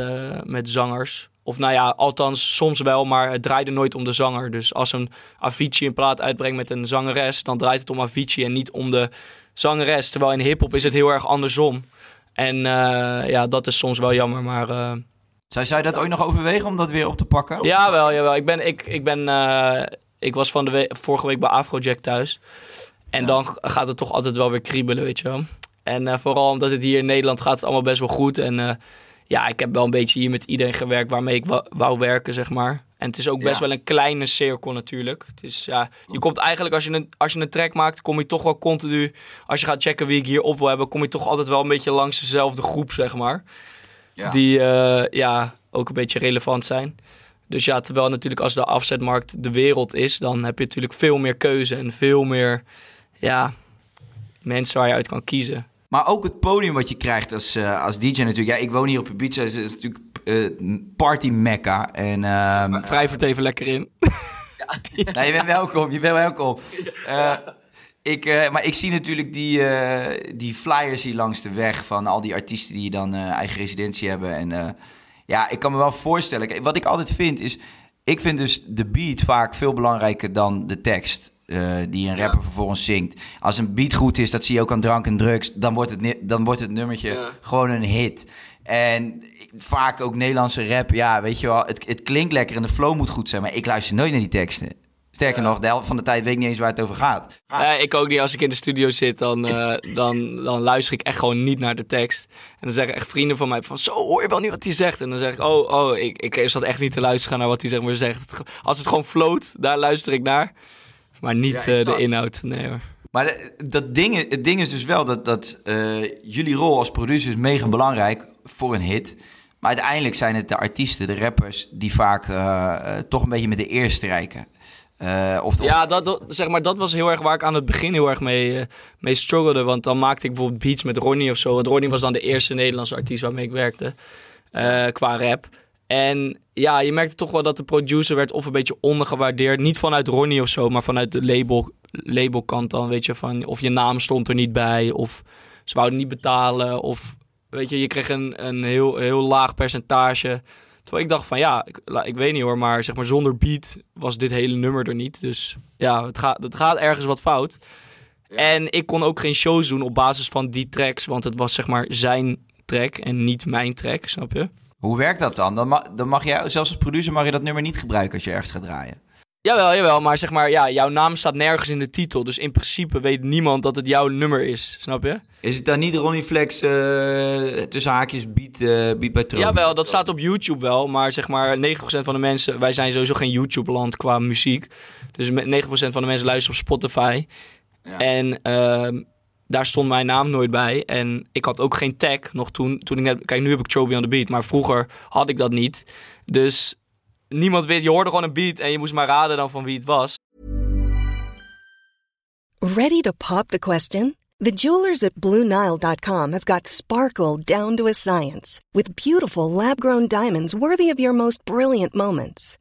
Speaker 2: met zangers. Of nou ja, althans soms wel, maar het draaide nooit om de zanger. Dus als een Avicii een plaat uitbrengt met een zangeres, dan draait het om Avicii en niet om de zangeres. Terwijl in hip-hop is het heel erg andersom. En uh, ja, dat is soms wel jammer, maar... Uh...
Speaker 1: Zou, je dat ooit nog overwegen om dat weer op te pakken?
Speaker 2: Ja, wel, jawel. Ik, ben, ik, ik, ben, uh, ik was van de vorige week bij Afrojack thuis. En ja. dan gaat het toch altijd wel weer kriebelen, weet je wel. En vooral omdat het hier in Nederland gaat het allemaal best wel goed. En ja, ik heb wel een beetje hier met iedereen gewerkt waarmee ik wou, wou werken, zeg maar. En het is ook best ja. wel een kleine cirkel natuurlijk. Dus ja, je komt eigenlijk als je, een, als je een track maakt, kom je toch wel continu. Als je gaat checken wie ik hier op wil hebben, kom je toch altijd wel een beetje langs dezelfde groep, zeg maar. Ja. Die uh, ja, ook een beetje relevant zijn. Dus ja, terwijl natuurlijk als de afzetmarkt de wereld is, dan heb je natuurlijk veel meer keuze en veel meer ja, mensen waar je uit kan kiezen.
Speaker 1: Maar ook het podium wat je krijgt als, uh, als DJ natuurlijk. Ja, ik woon hier op Ibiza. Het is natuurlijk uh, party mecca. En, um,
Speaker 2: Wrijf het even lekker in.
Speaker 1: ja. nou, je bent welkom, je bent welkom. Uh, ik, maar ik zie natuurlijk die, die flyers hier langs de weg van al die artiesten die dan eigen residentie hebben. En ja, ik kan me wel voorstellen. Wat ik altijd vind is, ik vind dus de beat vaak veel belangrijker dan de tekst. Uh, die een rapper ja. vervolgens zingt. Als een beat goed is, dat zie je ook aan drank en drugs, dan wordt het, dan wordt het nummertje ja. gewoon een hit. En vaak ook Nederlandse rap, ja, weet je wel, het, het klinkt lekker en de flow moet goed zijn, maar ik luister nooit naar die teksten. Sterker ja. nog, de helft van de tijd weet ik niet eens waar het over gaat.
Speaker 2: Ja, ik ook niet. Als ik in de studio zit, dan, uh, dan, dan luister ik echt gewoon niet naar de tekst. En dan zeggen echt vrienden van mij van, zo hoor je wel niet wat hij zegt. En dan zeg ik, oh, oh, ik, ik zat echt niet te luisteren naar wat hij zeg maar zegt. Als het gewoon float, daar luister ik naar. Maar niet ja, uh, de inhoud, nee hoor.
Speaker 1: Maar de, dat ding, het ding is dus wel dat, dat uh, jullie rol als producer is mega belangrijk voor een hit. Maar uiteindelijk zijn het de artiesten, de rappers, die vaak uh, toch een beetje met de eer strijken.
Speaker 2: of ja, dat, dat, zeg maar, dat was heel erg waar ik aan het begin heel erg mee, mee struggelde. Want dan maakte ik bijvoorbeeld beats met Ronnie of zo. Want Ronnie was dan de eerste Nederlandse artiest waarmee ik werkte qua rap. En ja, je merkte toch wel dat de producer werd of een beetje ondergewaardeerd. Niet vanuit Ronnie of zo, maar vanuit de label, labelkant dan. Weet je, van of je naam stond er niet bij, of ze wouden niet betalen. Of weet je, je kreeg een, een heel, heel laag percentage. Terwijl ik dacht van ja, ik, ik weet niet hoor, maar zeg maar zonder beat was dit hele nummer er niet. Dus ja, het gaat, het gaat ergens wat fout. En ik kon ook geen shows doen op basis van die tracks, want het was zeg maar zijn track en niet mijn track, snap je?
Speaker 1: Hoe werkt dat dan? Dan mag, dan mag jij, zelfs als producer, mag je dat nummer niet gebruiken als je ergens gaat draaien.
Speaker 2: Jawel, jawel, maar zeg maar, ja, jouw naam staat nergens in de titel. Dus in principe weet niemand dat het jouw nummer is, snap je?
Speaker 1: Is het dan niet Ronnie Flex uh, tussen haakjes beat, uh, beat bij Tron?
Speaker 2: Jawel, dat staat op YouTube wel, maar zeg maar 90% van de mensen... Wij zijn sowieso geen YouTube-land qua muziek. Dus 90% van de mensen luisteren op Spotify. Ja. En... Uh, daar stond mijn naam nooit bij. En ik had ook geen tag nog toen, toen ik net... Kijk, nu heb ik Chobi on the beat, maar vroeger had ik dat niet. Dus niemand wist, je hoorde gewoon een beat en je moest maar raden dan van wie het was.
Speaker 3: Ready to pop the question? The jewelers at BlueNile.com have got sparkle down to a science with beautiful lab-grown diamonds worthy of your most brilliant moments.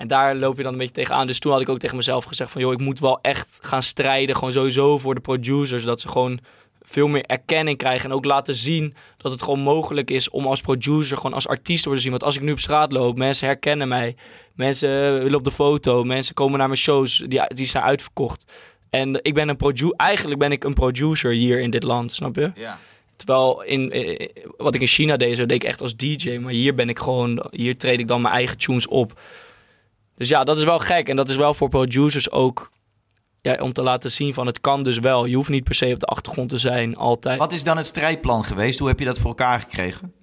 Speaker 2: En daar loop je dan een beetje tegenaan. Dus toen had ik ook tegen mezelf gezegd van... joh, ik moet wel echt gaan strijden. Gewoon sowieso voor de producers. Dat ze gewoon veel meer erkenning krijgen. En ook laten zien dat het gewoon mogelijk is om als producer, gewoon als artiest te worden zien. Want als ik nu op straat loop, mensen herkennen mij. Mensen willen op de foto. Mensen komen naar mijn shows. Die, die zijn uitverkocht. En ik ben een producer. Eigenlijk ben ik een producer hier in dit land, snap je?
Speaker 1: Ja.
Speaker 2: Terwijl in, eh, wat ik in China deed, zo deed ik echt als DJ. Maar hier ben ik gewoon, hier treed ik dan mijn eigen tunes op. Dus ja, dat is wel gek. En dat is wel voor producers ook ja, om te laten zien van het kan dus wel. Je hoeft niet per se op de achtergrond te zijn, altijd.
Speaker 1: Wat is dan het strijdplan geweest? Hoe heb je dat voor elkaar gekregen?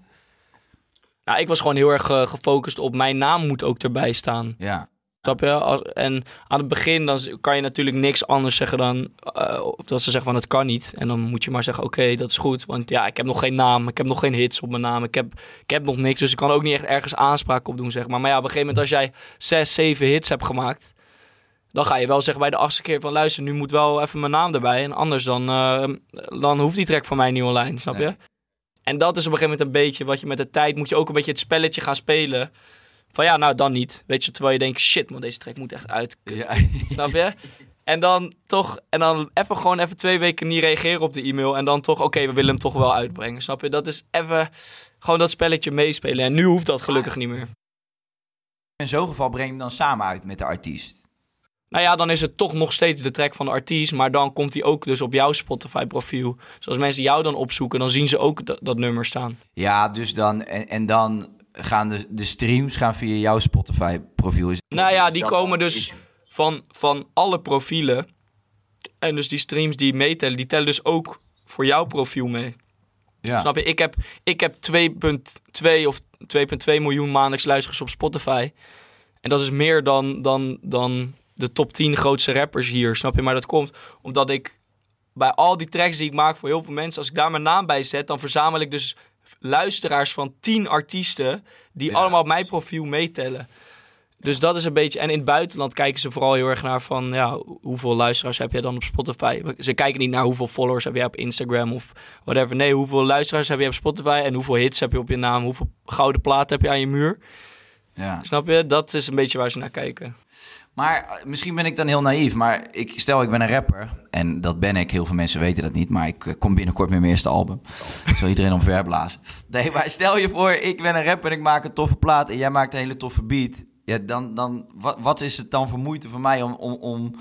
Speaker 2: Nou, ik was gewoon heel erg uh, gefocust op mijn naam moet ook erbij staan.
Speaker 1: Ja.
Speaker 2: Snap je? Als, en aan het begin dan kan je natuurlijk niks anders zeggen dan... Uh, dat ze zeggen van het kan niet. En dan moet je maar zeggen oké, okay, dat is goed. Want ja, ik heb nog geen naam. Ik heb nog geen hits op mijn naam. Ik heb, ik heb nog niks. Dus ik kan ook niet echt ergens aanspraak op doen, zeg maar. Maar ja, op een gegeven moment als jij zes, zeven hits hebt gemaakt Dan ga je wel zeggen bij de achtste keer van luister, nu moet wel even mijn naam erbij. En anders dan, eh, dan hoeft die track van mij niet online, snap je?
Speaker 1: Nee.
Speaker 2: En dat is op een gegeven moment een beetje wat je met de tijd moet je ook een beetje het spelletje gaan spelen. Van ja, nou dan niet. Weet je, terwijl je denkt, shit man, deze track moet echt uit.
Speaker 1: Ja.
Speaker 2: Snap je? En dan toch, en dan even gewoon even twee weken niet reageren op de e-mail. En dan toch, oké, we willen hem toch wel uitbrengen. Snap je? Dat is even gewoon dat spelletje meespelen. En nu hoeft dat gelukkig niet meer.
Speaker 1: In zo'n geval breng je hem dan samen uit met de artiest.
Speaker 2: Nou ja, dan is het toch nog steeds de track van de artiest. Maar dan komt hij ook dus op jouw Spotify profiel. Dus als mensen jou dan opzoeken, dan zien ze ook dat, dat nummer staan.
Speaker 1: Ja, dus dan, en, en dan gaan de, de streams gaan via jouw Spotify profiel. Is
Speaker 2: Nou ja, die komen dus van, van alle profielen. En dus die streams die meetellen, die tellen dus ook voor jouw profiel mee.
Speaker 1: ja.
Speaker 2: Snap je? Ik heb, ik heb 2,2 of 2,2 miljoen maandelijks luisteraars op Spotify. En dat is meer dan, dan, dan de top 10 grootste rappers hier. Snap je? Maar dat komt omdat ik bij al die tracks die ik maak voor heel veel mensen, als ik daar mijn naam bij zet, dan verzamel ik dus luisteraars van 10 artiesten die
Speaker 1: Ja.
Speaker 2: allemaal op mijn profiel meetellen. Dus dat is een beetje. En in het buitenland kijken ze vooral heel erg naar van ja, hoeveel luisteraars heb je dan op Spotify? Ze kijken niet naar hoeveel followers heb jij op Instagram of whatever. Nee, hoeveel luisteraars heb je op Spotify en hoeveel hits heb je op je naam? Hoeveel gouden platen heb je aan je muur?
Speaker 1: ja.
Speaker 2: Snap je? Dat is een beetje waar ze naar kijken.
Speaker 1: Maar eh, misschien ben ik dan heel naïef, maar ik, stel ik ben een rapper. En dat ben ik, heel veel mensen weten dat niet. Maar ik eh, kom binnenkort met mijn eerste album. Ik zal iedereen omverblazen. Nee, maar stel je voor, ik ben een rapper en ik maak een toffe plaat... en jij maakt een hele toffe beat. Ja, dan, dan, wat, wat is het dan voor moeite voor mij om, om, om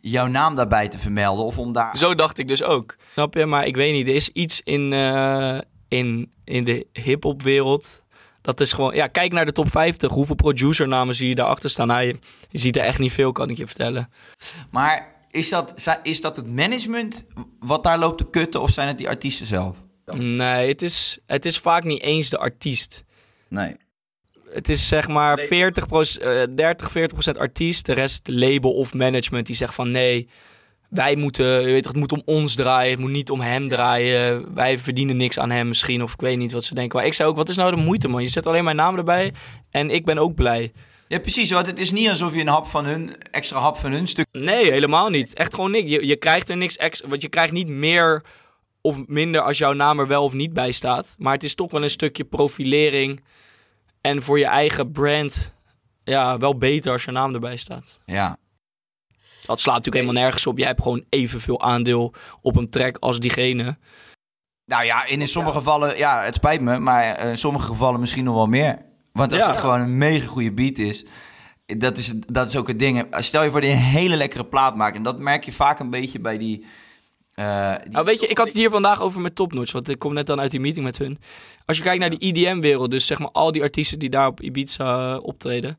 Speaker 1: jouw naam daarbij te vermelden? Of om daar...
Speaker 2: Zo dacht ik dus ook. Snap je? Maar ik weet niet, er is iets in, eh, in, in de hip-hop wereld. Dat is gewoon, ja, kijk naar de top 50. Hoeveel producernamen zie je daarachter staan? Nou, je, je ziet er echt niet veel, kan ik je vertellen.
Speaker 1: Maar is dat, is dat het management wat daar loopt te kutten... of zijn het die artiesten zelf?
Speaker 2: Nee, het is, het is vaak niet eens de artiest.
Speaker 1: Nee.
Speaker 2: Het is zeg maar 40 eh, 30, 40 procent artiest. De rest label of management die zegt van nee, wij moeten, je weet het moet om ons draaien. Het moet niet om hem draaien. Wij verdienen niks aan hem misschien. Of ik weet niet wat ze denken. Maar ik zei ook, wat is nou de moeite man? Je zet alleen mijn naam erbij en ik ben ook blij.
Speaker 1: Ja, precies. Want het is niet alsof je een hap van hun, extra hap van hun stuk...
Speaker 2: Nee, helemaal niet. Echt gewoon niks. Je, je krijgt er niks extra. Want je krijgt niet meer of minder als jouw naam er wel of niet bij staat. Maar het is toch wel een stukje profilering. En voor je eigen brand. Ja, wel beter als je naam erbij staat.
Speaker 1: Ja,
Speaker 2: Dat slaat natuurlijk helemaal nergens op. Jij hebt gewoon evenveel aandeel op een track als diegene.
Speaker 1: Nou ja, in, in sommige gevallen, ja, het spijt me, maar eh, in sommige gevallen misschien nog wel meer. Want als
Speaker 2: Ja.
Speaker 1: het gewoon een mega goede beat is, dat is, dat is ook het ding. Stel je voor je een hele lekkere plaat maakt, en dat merk je vaak een beetje bij die... eh, die-
Speaker 2: Nou, weet je, ik had het hier vandaag over met Topnotch. Want ik kom net dan uit die meeting met hun. Als je kijkt naar die EDM-wereld. Dus zeg maar al die artiesten die daar op Ibiza eh, optreden.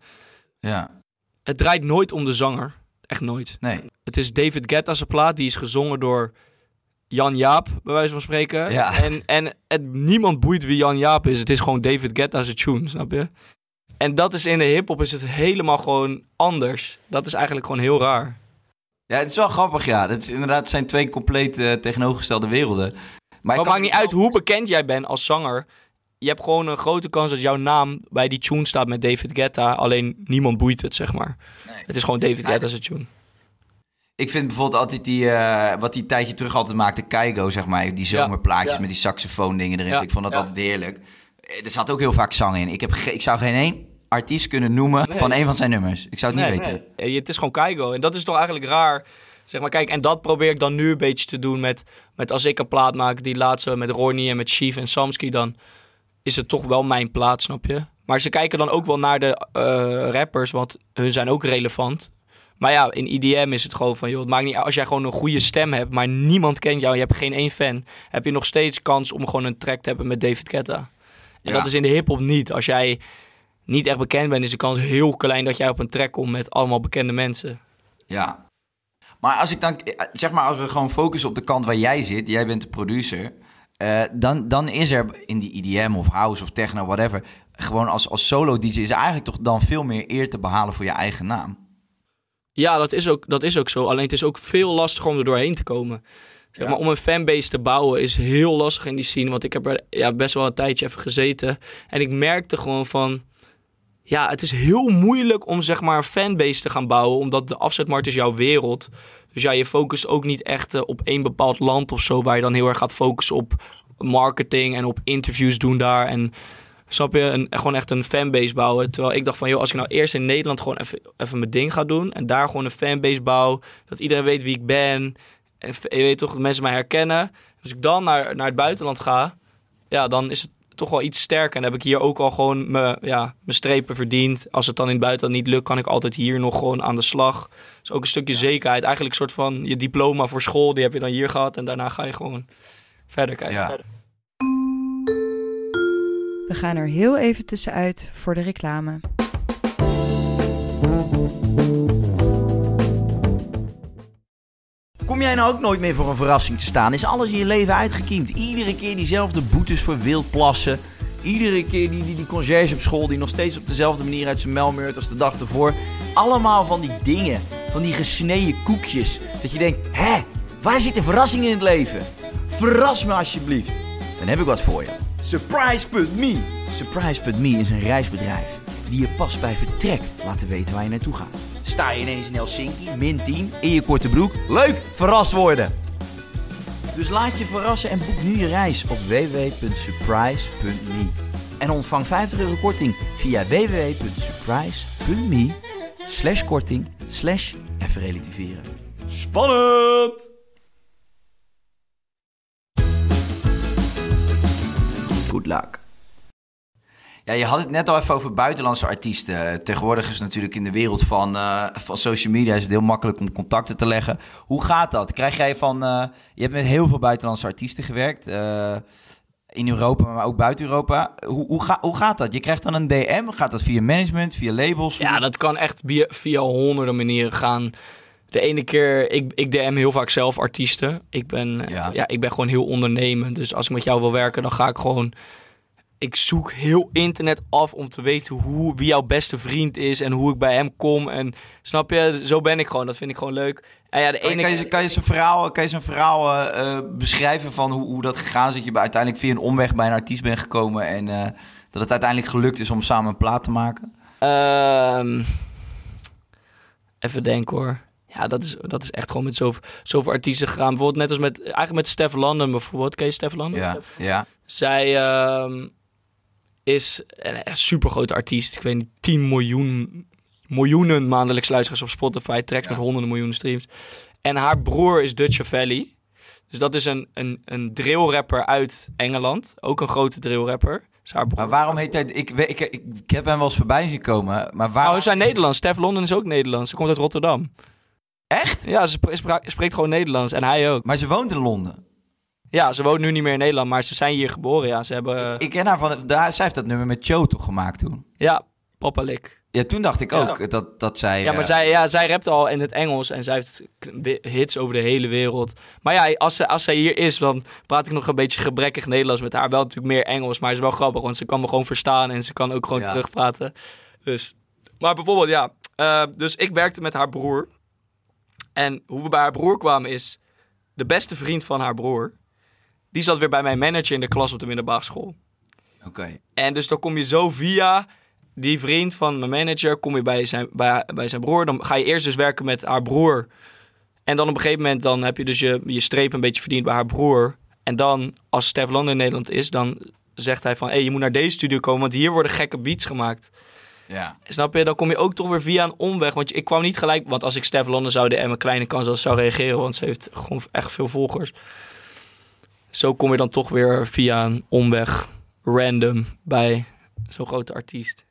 Speaker 1: Ja,
Speaker 2: Het draait nooit om de zanger. Echt nooit.
Speaker 1: nee.
Speaker 2: Het is David Guetta's plaat. Die is gezongen door Jan Jaap, bij wijze van spreken.
Speaker 1: Ja.
Speaker 2: En, en het, niemand boeit wie Jan Jaap is. Het is gewoon David Guetta's tune, snap je? En dat is in de hip-hop is het helemaal gewoon anders. Dat is eigenlijk gewoon heel raar.
Speaker 1: Ja, het is wel grappig, ja. Dat is inderdaad het zijn twee compleet eh, tegenovergestelde werelden. Maar
Speaker 2: Maar het maakt niet uit hoe bekend jij bent als zanger. Je hebt gewoon een grote kans dat jouw naam bij die tune staat met David Guetta. Alleen niemand boeit het, zeg maar. Het is gewoon David Guetta's tune.
Speaker 1: Ik vind bijvoorbeeld altijd die, eh, wat die tijdje terug altijd maakte, Keigo, zeg maar. Die zomerplaatjes
Speaker 2: ja.
Speaker 1: met die saxofoon dingen erin. Ik vond dat altijd heerlijk. Eh, Er zat ook heel vaak zang in. Ik, heb ik zou geen één artiest kunnen noemen
Speaker 2: Nee.
Speaker 1: van een van zijn nummers. Ik zou het niet weten.
Speaker 2: nee. Eh, Het is gewoon Keigo. En dat is toch eigenlijk raar. Zeg maar, kijk, en dat probeer ik dan nu een beetje te doen met, met als ik een plaat maak, die laatste met Ronnie en met Chief en Samsky, dan is het toch wel mijn plaat, snap je? Maar ze kijken dan ook wel naar de eh, rappers, want hun zijn ook relevant. Maar ja, in IDM is het gewoon van, joh, het maakt niet uit. Als jij gewoon een goede stem hebt, maar niemand kent jou, je hebt geen één fan, heb je nog steeds kans om gewoon een track te hebben met David Guetta. En
Speaker 1: Ja.
Speaker 2: dat is in de hip-hop niet. Als jij niet echt bekend bent, is de kans heel klein dat jij op een track komt met allemaal bekende mensen.
Speaker 1: Ja. Maar als ik dan, eh, zeg maar, als we gewoon focussen op de kant waar jij zit, jij bent de producer, eh, dan, dan is er in die EDM of house of techno, whatever, gewoon als, als solo-DJ is eigenlijk toch dan veel meer eer te behalen voor je eigen naam.
Speaker 2: Ja, dat is, ook, dat is ook zo. Alleen het is ook veel lastiger om er doorheen te komen. Zeg maar, om een fanbase te bouwen is heel lastig in die scene. Want ik heb er ja, best wel een tijdje even gezeten. En ik merkte gewoon van... ja, het is heel moeilijk om zeg maar een fanbase te gaan bouwen, omdat de afzetmarkt is jouw wereld. Dus ja, je focust ook niet echt eh, op één bepaald land of zo, waar je dan heel erg gaat focussen op marketing en op interviews doen daar. En snap je, een, gewoon echt een fanbase bouwen. Terwijl ik dacht van, joh, als ik nou eerst in Nederland gewoon even, mijn ding ga doen en daar gewoon een fanbase bouw, dat iedereen weet wie ik ben. En je weet toch, dat mensen mij herkennen. Als ik dan naar, naar het buitenland ga, ja, dan is het toch wel iets sterker. En heb ik hier ook al gewoon mijn, ja, mijn strepen verdiend. Als het dan in het buitenland niet lukt, kan ik altijd hier nog gewoon aan de slag. Dus ook een stukje zekerheid. Eigenlijk een soort van je diploma voor school, die heb je dan hier gehad. En daarna ga je gewoon verder kijken.
Speaker 1: Ja.
Speaker 2: Verder.
Speaker 4: We gaan er heel even tussenuit voor de reclame.
Speaker 1: Kom jij nou ook nooit meer voor een verrassing te staan? Is alles in je leven uitgekiemd? Iedere keer diezelfde boetes voor wildplassen. Iedere keer die, die, die conciërge op school die nog steeds op dezelfde manier uit zijn mel meurt als de dag ervoor. Allemaal van die dingen, van die gesneden koekjes. Dat je denkt, hè, waar zit de verrassing in het leven? Verras me alsjeblieft. Dan heb ik wat voor je. Surprise.me. Surprise.me is een reisbedrijf die je pas bij vertrek laten weten waar je naartoe gaat. Sta je ineens in Helsinki, min 10, in je korte broek. Leuk, verrast worden. Dus laat je verrassen en boek nu je reis op www.surprise.me. En ontvang 50 euro korting via www.surprise.me slash korting slash even relativeren. Spannend! Good luck. Ja, je had het net al even over buitenlandse artiesten. Tegenwoordig is het natuurlijk in de wereld van, eh, van social media is het heel makkelijk om contacten te leggen. Hoe gaat dat? Krijg jij van... eh, je hebt met heel veel buitenlandse artiesten gewerkt. eh, in Europa, maar ook buiten Europa. Hoe, hoe, ga, hoe gaat dat? Je krijgt dan een DM. Gaat dat via management, via labels?
Speaker 2: Ja, dat kan echt via, via honderden manieren gaan. De ene keer, ik, ik DM heel vaak zelf artiesten. Ik ben,
Speaker 1: Ja.
Speaker 2: ja. ik ben gewoon heel ondernemend. Dus als ik met jou wil werken, dan ga ik gewoon... Ik zoek heel internet af om te weten hoe, wie jouw beste vriend is en hoe ik bij hem kom. En snap je, zo ben ik gewoon. Dat vind ik gewoon leuk. En ja, de ene
Speaker 1: kan je, kan je zo'n verhaal, kan je zo'n verhaal eh, eh, beschrijven van hoe, hoe dat gegaan is? Dat je bij- uiteindelijk via een omweg bij een artiest bent gekomen en eh, dat het uiteindelijk gelukt is om samen een plaat te maken?
Speaker 2: Ehm, even denken hoor. Ja, dat is, dat is echt gewoon met zoveel, zoveel artiesten gegaan. Bijvoorbeeld net als met, eigenlijk met Stef London bijvoorbeeld. Ken je Stef London?
Speaker 1: Ja, ja.
Speaker 2: Zij ehm, is een echt super grote artiest. Ik weet niet, 10 miljoen, miljoenen maandelijks luisteraars op Spotify. Tracks
Speaker 1: Ja.
Speaker 2: met honderden miljoenen streams. En haar broer is Dutch Valley. Dus dat is een, een, een drillrapper uit Engeland. Ook een grote drillrapper.
Speaker 1: Maar waarom heet hij... Ik, weet- ik, ik, ik heb hem wel eens voorbij zien komen, maar
Speaker 2: Oh,
Speaker 1: waarom...
Speaker 2: ze zijn Nederlands. Stef London is ook Nederlands. Ze komt uit Rotterdam.
Speaker 1: Echt?
Speaker 2: Ja, ze spreekt gewoon Nederlands. En hij ook.
Speaker 1: Maar ze woont in Londen.
Speaker 2: Ja, ze woont nu niet meer in Nederland, maar ze zijn hier geboren. Ja, ze hebben...
Speaker 1: Ik ken haar van... Daar, zij heeft dat nummer met Joe toch gemaakt toen?
Speaker 2: Ja, Papa Lik.
Speaker 1: Ja, toen dacht ik ook dat, dat zij...
Speaker 2: Ja, maar
Speaker 1: eh,
Speaker 2: zij, ja, zij rapt al in het Engels en zij heeft hits over de hele wereld. Maar ja, als, ze, als zij hier is, dan praat ik nog een beetje gebrekkig Nederlands met haar. Wel natuurlijk meer Engels, maar het is wel grappig, want ze kan me gewoon verstaan en ze kan ook gewoon
Speaker 1: Ja.
Speaker 2: terugpraten. Dus, maar bijvoorbeeld, ja. eh, dus ik werkte met haar broer. En hoe we bij haar broer kwamen is, de beste vriend van haar broer, die zat weer bij mijn manager in de klas op de middelbare school.
Speaker 1: Oké.
Speaker 2: En dus dan kom je zo via die vriend van mijn manager, kom je bij zijn, bij, bij zijn broer. Dan ga je eerst dus werken met haar broer. En dan op een gegeven moment dan heb je dus je, je streep een beetje verdiend bij haar broer. En dan, als Stef London in Nederland is, dan zegt hij van... hé, hey, je moet naar deze studio komen, want hier worden gekke beats gemaakt.
Speaker 1: Ja.
Speaker 2: Snap je? Dan kom je ook toch weer via een omweg. Want ik kwam niet gelijk... Want als ik Stef London zou en mijn kleine kans zou reageren... want ze heeft gewoon echt veel volgers. Zo kom je dan toch weer via een omweg random bij zo'n grote artiest.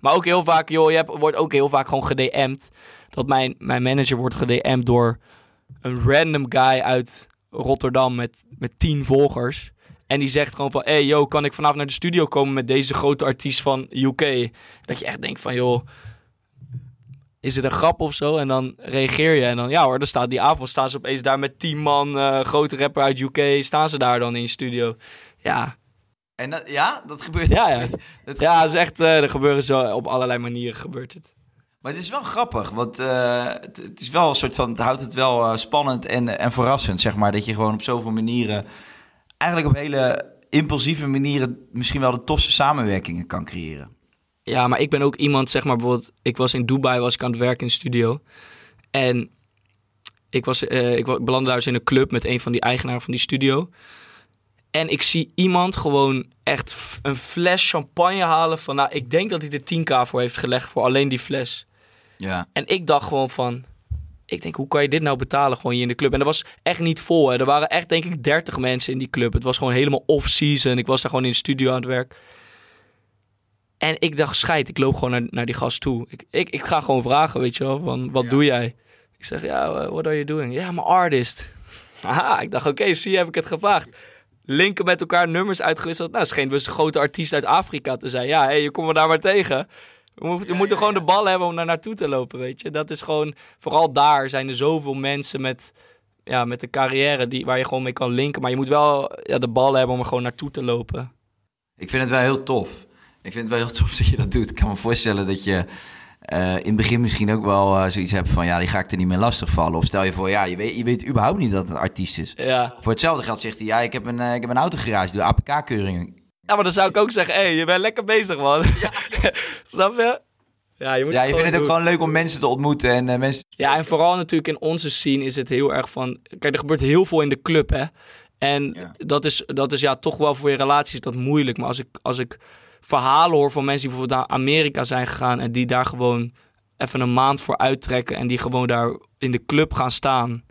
Speaker 2: Maar ook heel vaak, joh, je hebt, wordt ook heel vaak gewoon gedM'd. Dat mijn, mijn manager wordt gedM'd door een random guy uit Rotterdam met, met tien volgers. En die zegt gewoon van, hey yo, kan ik vanavond naar de studio komen met deze grote artiest van UK? Dat je echt denkt van, joh, is het een grap of zo? En dan reageer je en dan, ja hoor, dan staat die avond, staan ze opeens daar met tien man, eh, grote rapper uit UK, staan ze daar dan in je studio. Ja,
Speaker 1: En dat, ja, dat gebeurt...
Speaker 2: ja, ja.
Speaker 1: Dat
Speaker 2: Ja, het is echt, eh, er gebeuren zo, op allerlei manieren gebeurt het.
Speaker 1: Maar het is wel grappig, want eh, het, het is wel een soort van, het houdt het wel spannend en, en verrassend, zeg maar. Dat je gewoon op zoveel manieren, eigenlijk op hele impulsieve manieren, misschien wel de tofste samenwerkingen kan creëren.
Speaker 2: Ja, maar ik ben ook iemand, zeg maar bijvoorbeeld, ik was in Dubai, was ik aan het werken in de studio. En ik, was, eh, ik belandde daar dus in een club met een van die eigenaren van die studio. En ik zie iemand gewoon echt een fles champagne halen van, nou, ik denk dat hij er 10k voor heeft gelegd voor alleen die fles.
Speaker 1: Ja.
Speaker 2: En ik dacht gewoon van, ik denk, hoe kan je dit nou betalen gewoon hier in de club? En dat was echt niet vol. Hè. Er waren echt, denk ik, 30 mensen in die club. Het was gewoon helemaal off-season. Ik was daar gewoon in de studio aan het werk. En ik dacht, scheid, ik loop gewoon naar, naar die gast toe. Ik, ik, ik ga gewoon vragen, weet je wel, van, wat doe jij? Ik zeg, ja, uh, what are you doing? Ja, I'm an artist. Haha, ik dacht, oké, zie, heb ik het gevraagd. Linken met elkaar, nummers uitgewisseld. Nou, scheen dus een grote artiest uit Afrika te zijn. Ja, hé, je komt me daar maar tegen. We moeten, we moeten gewoon de bal hebben om daar naartoe te lopen, weet je. Dat is gewoon, vooral daar zijn er zoveel mensen met, ja, met een carrière die, waar je gewoon mee kan linken. Maar je moet wel ja, de bal hebben om er gewoon naartoe te lopen.
Speaker 1: Ik vind het wel heel tof. Ik vind het wel heel tof dat je dat doet. Ik kan me voorstellen dat je eh, in het begin misschien ook wel eh, zoiets hebt van... ja, die ga ik er niet meer lastigvallen. Of stel je voor, ja, je weet, je weet überhaupt niet dat het een artiest is.
Speaker 2: Ja.
Speaker 1: Voor hetzelfde geld zegt hij, ja, ik heb een, eh, ik heb een autogarage, doe APK-keuringen.
Speaker 2: ja, maar dan zou ik ook zeggen, hé, hey, je bent lekker bezig, man. Snap je? Ja, je, moet
Speaker 1: Ja, je vindt het ook gewoon leuk om mensen te ontmoeten en mensen...
Speaker 2: Ja, en vooral natuurlijk in onze scene is het heel erg van... Kijk, er gebeurt heel veel in de club, hè. En
Speaker 1: Ja.
Speaker 2: dat, is, dat is ja toch wel voor je relaties dat moeilijk. Maar als ik, als ik verhalen hoor van mensen die bijvoorbeeld naar Amerika zijn gegaan... en die daar gewoon even een maand voor uittrekken... en die gewoon daar in de club gaan staan...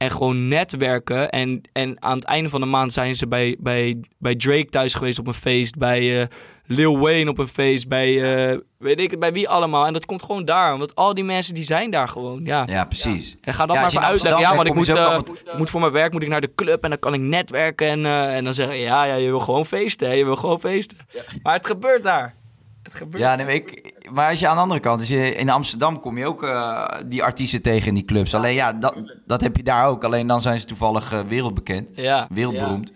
Speaker 2: en gewoon netwerken. En, en aan het einde van de maand zijn ze bij, bij, bij Drake thuis geweest op een feest... bij eh, Lil Wayne op een feest, bij eh, weet ik het, bij wie allemaal. En dat komt gewoon daar, want al die mensen die zijn daar gewoon, ja.
Speaker 1: Ja, precies.
Speaker 2: En ga dan
Speaker 1: Ja,
Speaker 2: maar
Speaker 1: in
Speaker 2: uitleggen, ja, want ik moet, eh, moet voor mijn werk moet ik naar de club en dan kan ik netwerken. En, eh, en dan zeggen, ja, ja, je wil gewoon feesten, hè, je wil gewoon feesten. Maar het gebeurt daar. Het gebeurt.
Speaker 1: Ja, nee, maar, ik, maar als je aan de andere kant, dus je, in Amsterdam kom je ook eh, die artiesten tegen in die clubs. Alleen ja, dat, dat heb je daar ook. Alleen dan zijn ze toevallig eh, wereldbekend,
Speaker 2: Ja.
Speaker 1: wereldberoemd.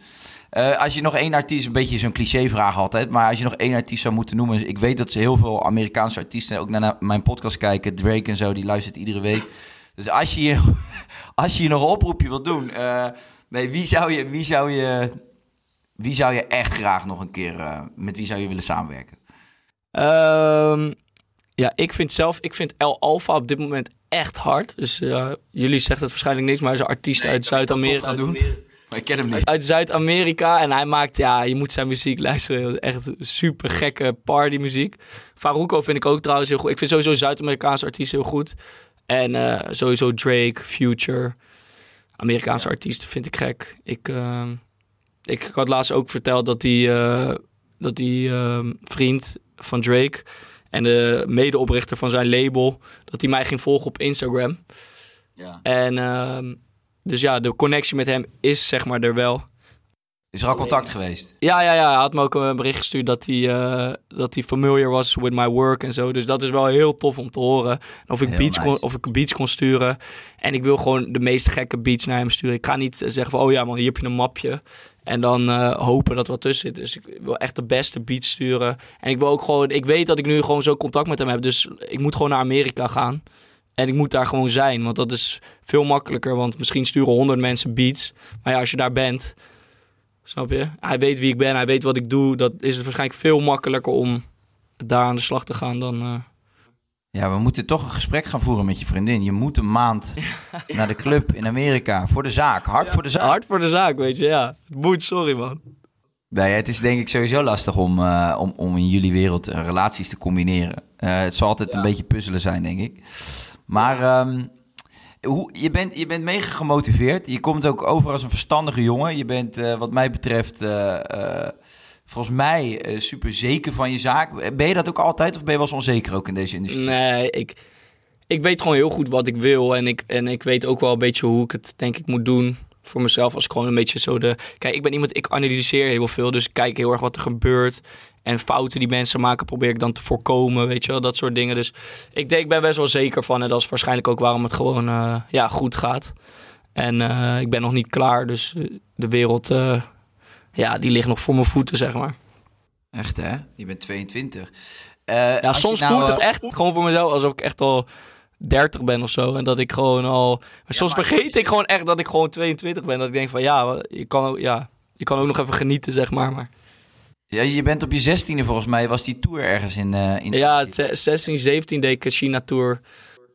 Speaker 1: Eh, als je nog één artiest, een beetje zo'n clichévraag altijd, maar als je nog één artiest zou moeten noemen. Ik weet dat ze heel veel Amerikaanse artiesten ook naar, mijn podcast kijken. Drake en zo, die luistert iedere week. Dus als je hier, als je hier nog een oproepje wilt doen, eh, nee, wie zou je, wie zou je, wie zou je echt graag nog een keer, eh, met wie zou je willen samenwerken?
Speaker 2: Ehm, ja, ik vind zelf, ik vind El Alfa op dit moment echt hard. Dus eh, jullie zeggen het waarschijnlijk niks, maar hij is een artiest uit Zuid-Amerika.
Speaker 1: Maar ik ken hem niet.
Speaker 2: Uit Zuid-Amerika. En hij maakt, ja, je moet zijn muziek luisteren. Echt super gekke partymuziek. Faruko vind ik ook trouwens heel goed. Ik vind sowieso Zuid-Amerikaanse artiesten heel goed. En eh, sowieso Drake, Future. Amerikaanse artiesten vind ik gek. Ik, eh, ik had laatst ook verteld dat die, eh, dat die eh, vriend van Drake en de medeoprichter van zijn label, dat hij mij ging volgen op Instagram.
Speaker 1: Ja.
Speaker 2: En ehm, dus ja, de connectie met hem is zeg maar er wel.
Speaker 1: Is er al contact geweest?
Speaker 2: Ja, ja, ja. Hij had me ook een bericht gestuurd dat hij, eh, dat hij familiar was with my work en zo. Dus dat is wel heel tof om te horen. En Of ik,
Speaker 1: Heel
Speaker 2: beats kon, of ik beats kon sturen. En ik wil gewoon de meest gekke beats naar hem sturen. Ik ga niet zeggen van, oh ja man, hier heb je een mapje. En dan eh, hopen dat er wat tussen zit. Dus ik wil echt de beste beats sturen. En ik wil ook gewoon, ik weet dat ik nu gewoon zo contact met hem heb. Dus ik moet gewoon naar Amerika gaan. En ik moet daar gewoon zijn. Want dat is veel makkelijker. Want misschien sturen honderd mensen beats. Maar ja, als je daar bent, Snap je? Hij weet wie ik ben, hij weet wat ik doe. Dat is het waarschijnlijk veel makkelijker om daar aan de slag te gaan dan. eh,
Speaker 1: Ja, we moeten toch een gesprek gaan voeren met je vriendin. Je moet een maand naar de club in Amerika. Voor de zaak. Hard voor de zaak.
Speaker 2: Hard voor de zaak, weet je, ja. Het moet, sorry man.
Speaker 1: Nee, het is denk ik sowieso lastig om, eh, om, om in jullie wereld relaties te combineren. Eh, het zal altijd een beetje puzzelen zijn, denk ik. Maar ehm, hoe, je, bent, je bent mega gemotiveerd. Je komt ook over als een verstandige jongen. Je bent, eh, wat mij betreft, eh, eh, volgens mij eh, super zeker van je zaak. Ben je dat ook altijd of ben je wel eens onzeker ook in deze industrie?
Speaker 2: Nee, ik, ik weet gewoon heel goed wat ik wil. En ik, en ik weet ook wel een beetje hoe ik het denk ik moet doen voor mezelf. Als ik gewoon een beetje zo de... Kijk, ik ben iemand, ik analyseer heel veel. Dus ik kijk heel erg wat er gebeurt. En fouten die mensen maken probeer ik dan te voorkomen, weet je wel. Dat soort dingen. Dus ik denk, ik ben best wel zeker van. En dat is waarschijnlijk ook waarom het gewoon eh, ja, goed gaat. En eh, ik ben nog niet klaar. Dus de wereld, ja, die ligt nog voor mijn voeten, zeg maar.
Speaker 1: Echt hè? Je bent 22. Eh,
Speaker 2: Ja, soms
Speaker 1: nou,
Speaker 2: voelt het
Speaker 1: eh,
Speaker 2: echt gewoon voor mezelf alsof ik echt al 30 ben of zo. En dat ik gewoon al. Maar soms
Speaker 1: maar-
Speaker 2: vergeet ik gewoon echt dat ik gewoon 22 ben. Dat ik denk van ja, je kan ook, ja, je kan ook nog even genieten, zeg maar. maar
Speaker 1: Ja, je bent op je zestiende volgens mij, was die tour ergens in... eh, in
Speaker 2: Ja, het ze- 16, 17 deed ik een China-tour.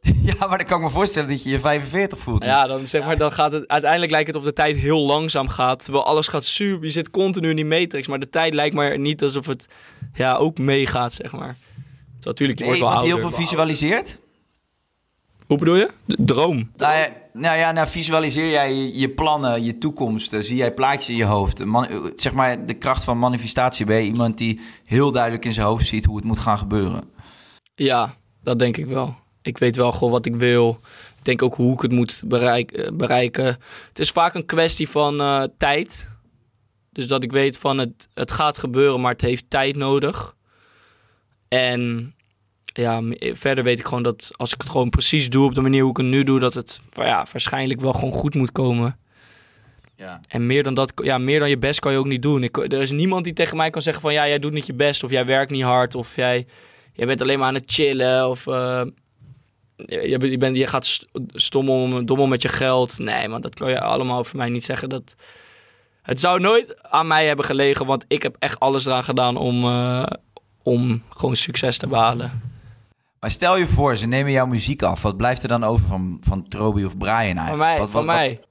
Speaker 1: ja, maar dan kan ik me voorstellen dat je je 45 voelt.
Speaker 2: Ja, dan, zeg maar, dan gaat het... Uiteindelijk lijkt het of de tijd heel langzaam gaat. Terwijl alles gaat super... Je zit continu in die matrix. Maar de tijd lijkt maar niet alsof het ja, ook meegaat, zeg maar. Dus natuurlijk, je
Speaker 1: Nee,
Speaker 2: wordt wel
Speaker 1: iemand die
Speaker 2: ouder.
Speaker 1: heel veel visualiseert?
Speaker 2: Hoe bedoel je? De droom.
Speaker 1: Nou ja, nou ja, nou visualiseer jij je, je plannen, je toekomst, eh, zie jij plaatjes in je hoofd. Man- eh, zeg maar, de kracht van manifestatie ben je iemand die heel duidelijk in zijn hoofd ziet hoe het moet gaan gebeuren.
Speaker 2: Ja, dat denk ik wel. Ik weet wel gewoon wat ik wil. Ik denk ook hoe ik het moet bereik- eh, bereiken. Het is vaak een kwestie van eh, tijd. Dus dat ik weet van het, het gaat gebeuren, maar het heeft tijd nodig. En ja, verder weet ik gewoon dat als ik het gewoon precies doe op de manier hoe ik het nu doe, dat het ja, waarschijnlijk wel gewoon goed moet komen.
Speaker 1: Ja.
Speaker 2: En meer dan dat, ja, meer dan je best kan je ook niet doen. Ik, er is niemand die tegen mij kan zeggen van ja, jij doet niet je best of jij werkt niet hard of jij, jij bent alleen maar aan het chillen of eh, je, bent- je, gaat st- stom om, dom om met je geld. Nee, man, dat kan je allemaal over mij niet zeggen. Dat, het zou nooit aan mij hebben gelegen, want ik heb echt alles eraan gedaan om, eh, om gewoon succes te behalen.
Speaker 1: Maar stel je voor, ze nemen jouw muziek af. Wat blijft er dan over van, van Troby of Brian eigenlijk?
Speaker 2: Van mij,
Speaker 1: Wat-
Speaker 2: van
Speaker 1: wat-
Speaker 2: mij.
Speaker 1: Wat,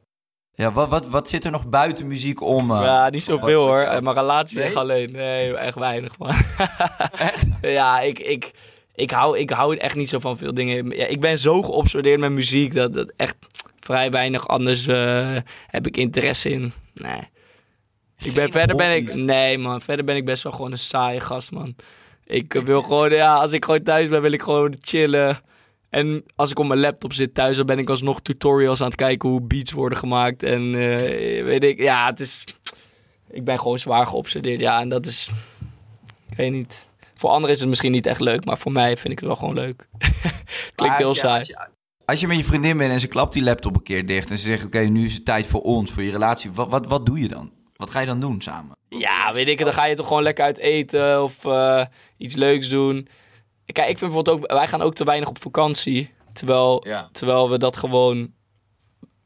Speaker 1: ja, wat, wat, wat zit er nog buiten muziek om? eh?
Speaker 2: Ja, niet zoveel hoor. Eh, Mijn relatie
Speaker 1: Nee?
Speaker 2: echt alleen. Nee, echt weinig man. Ja, ik, ik, ik, hou, ik hou echt niet zo van veel dingen. Ja, ik ben zo geobsedeerd met muziek dat, dat echt vrij weinig anders eh, heb ik interesse in. Nee. Ik ben,
Speaker 1: Geen
Speaker 2: verder ben ik, nee man, verder ben ik best wel gewoon een saaie gast man. Ik eh, wil gewoon, ja, als ik gewoon thuis ben, wil ik gewoon chillen. En als ik op mijn laptop zit thuis, dan ben ik alsnog tutorials aan het kijken hoe beats worden gemaakt. En eh, weet ik, ja, het is, ik ben gewoon zwaar geobsedeerd. Ja, en dat is, ik weet niet. Voor anderen is het misschien niet echt leuk, maar voor mij vind ik het wel gewoon leuk. Klinkt heel saai.
Speaker 1: Als je, als je met je vriendin bent en ze klapt die laptop een keer dicht... en ze zegt, oké, nu is het tijd voor ons, voor je relatie. Wat, wat, wat doe je dan? Wat ga je dan doen samen?
Speaker 2: Ja, weet ik, dan ga je toch gewoon lekker uit eten of eh, iets leuks doen. Kijk, ik vind bijvoorbeeld ook, wij gaan ook te weinig op vakantie. Terwijl,
Speaker 1: Ja.
Speaker 2: terwijl we dat gewoon,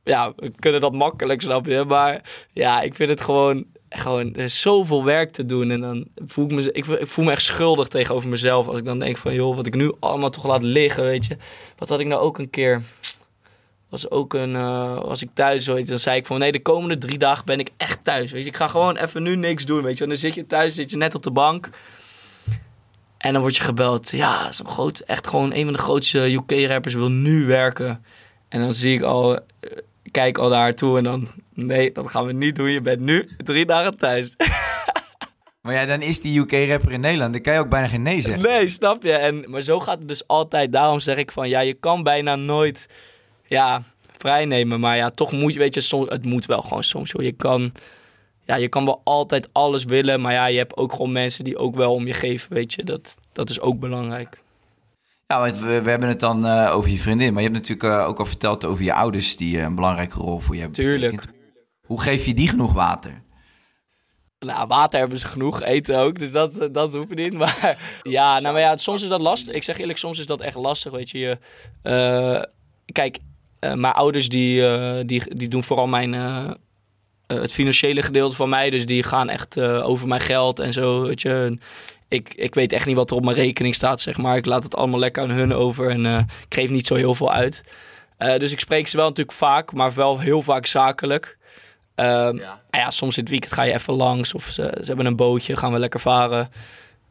Speaker 2: ja, we kunnen dat makkelijk, snap je. Maar ja, ik vind het gewoon, gewoon, zoveel werk te doen. En dan voel ik me, ik, ik voel me echt schuldig tegenover mezelf. Als ik dan denk van, joh, wat ik nu allemaal toch laat liggen, weet je. Wat had ik nou ook een keer was ook een, eh, was ik thuis, weet dan zei ik van nee, de komende drie dagen ben ik echt thuis. Weet je, ik ga gewoon even nu niks doen, weet je. En dan zit je thuis, zit je net op de bank. En dan word je gebeld. Ja, zo'n groot, echt gewoon een van de grootste UK-rappers wil nu werken. En dan zie ik al, eh, kijk al naar haar toe en dan, nee, dat gaan we niet doen. Je bent nu drie dagen thuis.
Speaker 1: Maar ja, dan is die UK-rapper in Nederland. Dan kan je ook bijna geen nee zeggen.
Speaker 2: Nee, snap je? En, maar zo gaat het dus altijd. Daarom zeg ik van, ja, je kan bijna nooit, ja, vrijnemen. Maar ja, toch moet je, weet je, soms, het moet wel gewoon soms. Hoor. Je kan, ja, je kan wel altijd alles willen. Maar ja, je hebt ook gewoon mensen die ook wel om je geven, weet je. Dat, dat is ook belangrijk.
Speaker 1: Ja, want we, we hebben het dan eh, over je vriendin. Maar je hebt natuurlijk eh, ook al verteld over je ouders... die eh, een belangrijke rol voor je hebben
Speaker 2: Tuurlijk.
Speaker 1: betekend. Hoe geef je die genoeg water?
Speaker 2: Nou, water hebben ze genoeg, eten ook, dus dat, eh, dat hoeft niet. Maar ja, nou, maar ja, soms is dat lastig. Ik zeg eerlijk, soms is dat echt lastig, weet je. eh, kijk, eh, mijn ouders die, die, die doen vooral mijn, het financiële gedeelte van mij. Dus die gaan echt over mijn geld en zo, weet je. Ik, ik weet echt niet wat er op mijn rekening staat, zeg maar. Ik laat het allemaal lekker aan hun over en ik geef niet zo heel veel uit. Dus ik spreek ze wel natuurlijk vaak, maar wel heel vaak zakelijk. Ehm, ja. ja, soms in het weekend ga je even langs of ze, ze hebben een bootje, gaan we lekker varen.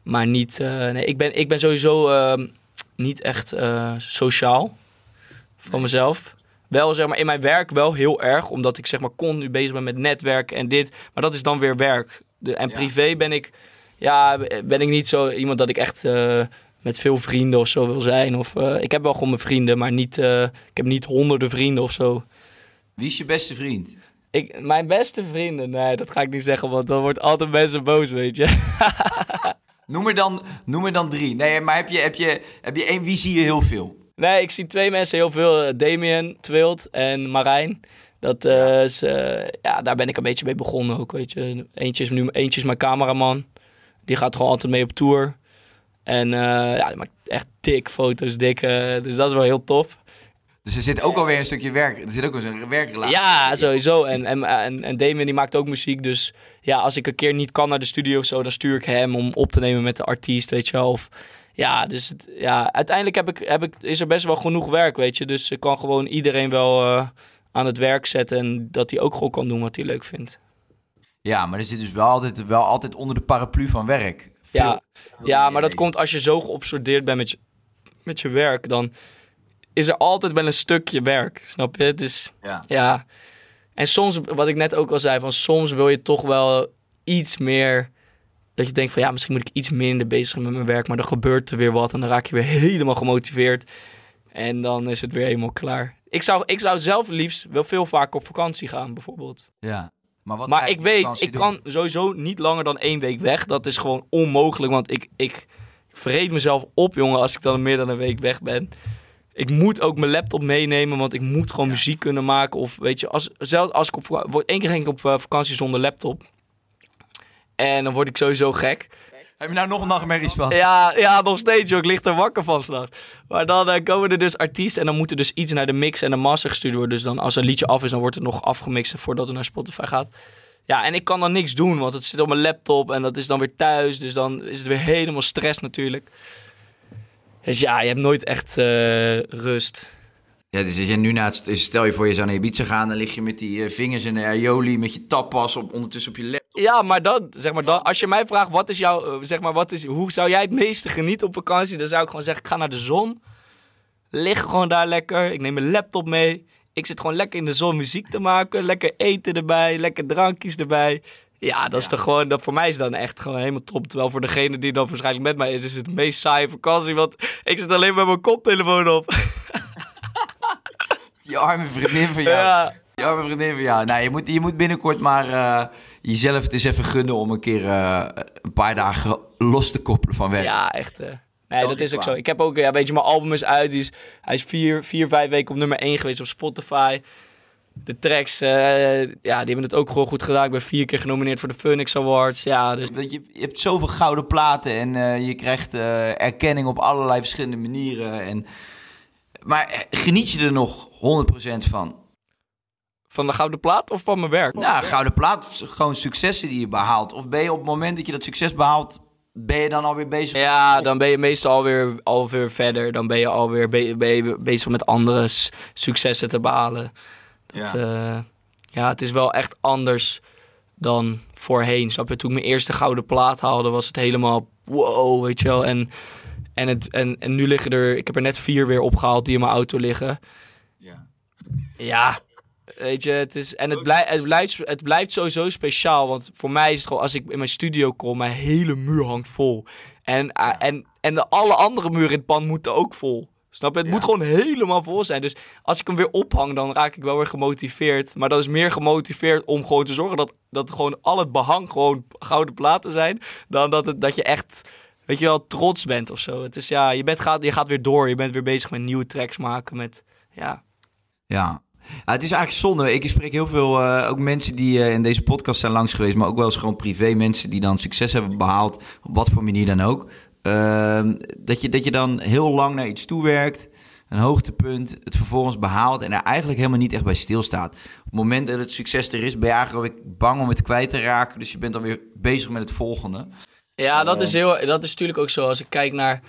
Speaker 2: Maar niet, eh, nee, ik ben, ik ben sowieso ehm, niet echt eh, sociaal van mezelf. Wel zeg maar in mijn werk wel heel erg, omdat ik zeg maar continu bezig ben met netwerk en dit. Maar dat is dan weer werk. De, en
Speaker 1: Ja.
Speaker 2: privé ben ik, ja, ben ik niet zo iemand dat ik echt eh, met veel vrienden of zo wil zijn. Of, ik heb wel gewoon mijn vrienden, maar niet, ik heb niet honderden vrienden of zo.
Speaker 1: Wie is je beste vriend?
Speaker 2: Ik, mijn beste vrienden, nee, dat ga ik niet zeggen, want dan wordt altijd mensen boos, weet je.
Speaker 1: Noem er dan, noem er dan drie. Nee, maar heb je, heb, je, heb je één, wie zie je heel veel?
Speaker 2: Nee, ik zie twee mensen heel veel. eh, Damien, Twilt en Marijn. Dat eh, is, eh, ja, daar ben ik een beetje mee begonnen ook, weet je. Eentje is, nu, eentje is mijn cameraman. Die gaat gewoon altijd mee op tour. En eh, ja, die maakt echt dik foto's, dik. eh, dus dat is wel heel tof.
Speaker 1: Dus er zit ook alweer een stukje werk. Er zit ook wel een werkrelatie.
Speaker 2: Ja, sowieso. En, en, en, en Damien die maakt ook muziek. Dus ja, als ik een keer niet kan naar de studio of zo, dan stuur ik hem om op te nemen met de artiest, weet je wel. Of, ja, dus het, ja, uiteindelijk heb ik, heb ik, is er best wel genoeg werk, weet je. Dus ik kan gewoon iedereen wel eh, aan het werk zetten. En dat hij ook gewoon kan doen wat hij leuk vindt.
Speaker 1: Ja, maar er zit dus wel altijd, wel altijd onder de paraplu van werk. Veel-
Speaker 2: Ja, ja, maar dat komt als je zo geobsedeerd bent met je, met je werk, dan is er altijd wel een stukje werk. Snap je? Het is,
Speaker 1: Ja.
Speaker 2: ja. En soms, wat ik net ook al zei, van soms wil je toch wel iets meer. Dat je denkt van ja, misschien moet ik iets minder bezig zijn met mijn werk, maar dan gebeurt er weer wat en dan raak je weer helemaal gemotiveerd. En dan is het weer helemaal klaar. Ik zou, ik zou zelf liefst wel veel vaker op vakantie gaan, bijvoorbeeld.
Speaker 1: ja. Maar, wat
Speaker 2: Maar ik weet, ik
Speaker 1: doen?
Speaker 2: kan sowieso niet langer dan één week weg. Dat is gewoon onmogelijk, want ik, ik vreet mezelf op, jongen, als ik dan meer dan een week weg ben. Ik moet ook mijn laptop meenemen, want ik moet gewoon muziek kunnen maken. Of weet je, als, zelfs als ik op word- één keer ging ik op eh, vakantie zonder laptop. En dan word ik sowieso gek.
Speaker 1: Heb je nou nog nachtmerries van?
Speaker 2: Ja, ja, nog steeds, joh. Ik lig er wakker van s'nachts. Maar dan eh, komen er dus artiesten en dan moet er dus iets naar de mix en de master gestuurd worden. Dus dan als een liedje af is, dan wordt het nog afgemixt voordat het naar Spotify gaat. Ja, en ik kan dan niks doen, want het zit op mijn laptop en dat is dan weer thuis. Dus dan is het weer helemaal stress natuurlijk. Dus ja, je hebt nooit echt eh, rust.
Speaker 1: Ja, dus als je nu naar het, dus stel je voor je zou naar Ibiza gaan, dan lig je met die eh, vingers in de aioli, met je tappas op, ondertussen op je laptop.
Speaker 2: Ja, maar dan, zeg maar, dan, als je mij vraagt, wat is jouw, eh, zeg maar, wat is, hoe zou jij het meeste genieten op vakantie? Dan zou ik gewoon zeggen, ik ga naar de zon. Lig gewoon daar lekker. Ik neem mijn laptop mee. Ik zit gewoon lekker in de zon muziek te maken. Lekker eten erbij. Lekker drankjes erbij. Ja, dat is toch gewoon, dat voor mij is dan echt gewoon helemaal top. Terwijl voor degene die dan waarschijnlijk met mij is, is het meest saaie vakantie. Want ik zit alleen met mijn koptelefoon op.
Speaker 1: Je arme vriendin van jou.
Speaker 2: Ja.
Speaker 1: Je arme vriendin van jou. Nou, je moet, je moet binnenkort maar eh, jezelf het eens even gunnen om een keer eh, een paar dagen los te koppelen van werk.
Speaker 2: Ja, echt. Nee,
Speaker 1: Dat is
Speaker 2: ook zo. Ik heb ook, ja, weet je, mijn album is uit. Die is, hij is vier, vier, vijf weken op nummer één geweest op Spotify. De tracks, eh, ja, die hebben het ook gewoon goed gedaan. Ik ben vier keer genomineerd voor de Phoenix Awards. Ja, dus
Speaker 1: Want je, je hebt zoveel gouden platen en eh, je krijgt eh, erkenning op allerlei verschillende manieren. En, maar geniet je er nog 100% van?
Speaker 2: van de gouden plaat of van mijn werk?
Speaker 1: Nou, gouden plaat, gewoon successen die je behaalt. Of ben je op het moment dat je dat succes behaalt, ben je dan alweer bezig?
Speaker 2: Ja, dan ben je meestal alweer, alweer verder. Dan ben je alweer be- bezig met andere successen te behalen.
Speaker 1: Ja.
Speaker 2: ja. ja, het is wel echt anders dan voorheen. Snap je? Toen ik mijn eerste gouden plaat haalde, was het helemaal wow, weet je wel. En, en, het, en, en nu liggen er, ik heb er net vier weer opgehaald die in mijn auto liggen.
Speaker 1: Ja.
Speaker 2: Ja, weet je, het is, en het, blij, het, blijft, het blijft sowieso speciaal. Want voor mij is het gewoon, als ik in mijn studio kom, mijn hele muur hangt vol. En, eh, en, en de alle andere muren in het pand moeten ook vol. Snap je? Het moet gewoon helemaal vol zijn. Dus als ik hem weer ophang, dan raak ik wel weer gemotiveerd. Maar dat is meer gemotiveerd om gewoon te zorgen dat, dat gewoon al het behang gewoon gouden platen zijn. Dan dat, het, dat je echt, weet je wel, trots bent of zo. Het is ja, je, bent, gaat, je gaat weer door. Je bent weer bezig met nieuwe tracks maken. Met, ja,
Speaker 1: Ja. Ja, het is eigenlijk zonde. Ik spreek heel veel, eh, ook mensen die eh, in deze podcast zijn langs geweest, maar ook wel eens gewoon privé mensen die dan succes hebben behaald, op wat voor manier dan ook. Ehm, dat, je, dat je dan heel lang naar iets toewerkt, een hoogtepunt, het vervolgens behaalt en er eigenlijk helemaal niet echt bij stilstaat. Op het moment dat het succes er is, ben je eigenlijk bang om het kwijt te raken, dus je bent dan weer bezig met het volgende.
Speaker 2: Ja, dat is, heel, dat is natuurlijk ook zo. Als ik kijk naar.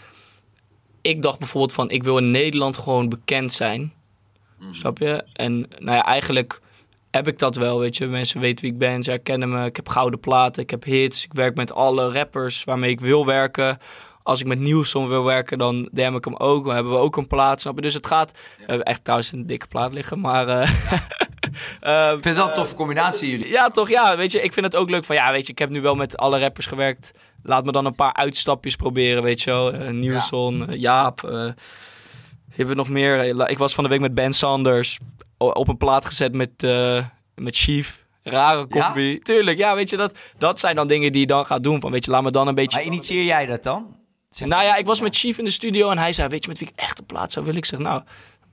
Speaker 2: Ik dacht bijvoorbeeld van: ik wil in Nederland gewoon bekend zijn. Snap je? En nou ja, eigenlijk heb ik dat wel. Weet je, mensen weten wie ik ben, ze herkennen me. Ik heb gouden platen, ik heb hits. Ik werk met alle rappers waarmee ik wil werken. Als ik met Nielsen wil werken, dan DM ik hem ook. Dan hebben we ook een plaat, snap je? Dus het gaat. We hebben echt trouwens een dikke plaat liggen, maar. eh, eh,
Speaker 1: Ik vind het wel een toffe combinatie jullie.
Speaker 2: ja, toch? Ja, weet je, ik vind het ook leuk van, ja, weet je, ik heb nu wel met alle rappers gewerkt. Laat me dan een paar uitstapjes proberen, weet je wel. Uh, eh, Jaap. eh hebben we nog meer? Eh, Ik was van de week met Ben Sanders op een plaat gezet met, eh, met Chief. Rare
Speaker 1: Ja?
Speaker 2: combi. Tuurlijk, ja, weet je, dat, dat zijn dan dingen die je dan gaat doen. Van, weet je, laat me dan een beetje...
Speaker 1: Maar initieer jij dat dan? Zeg-
Speaker 2: Nou ja, ik was met Chief in de studio en hij zei, weet je met wie ik echt een plaat zou willen? Ik zeg, nou,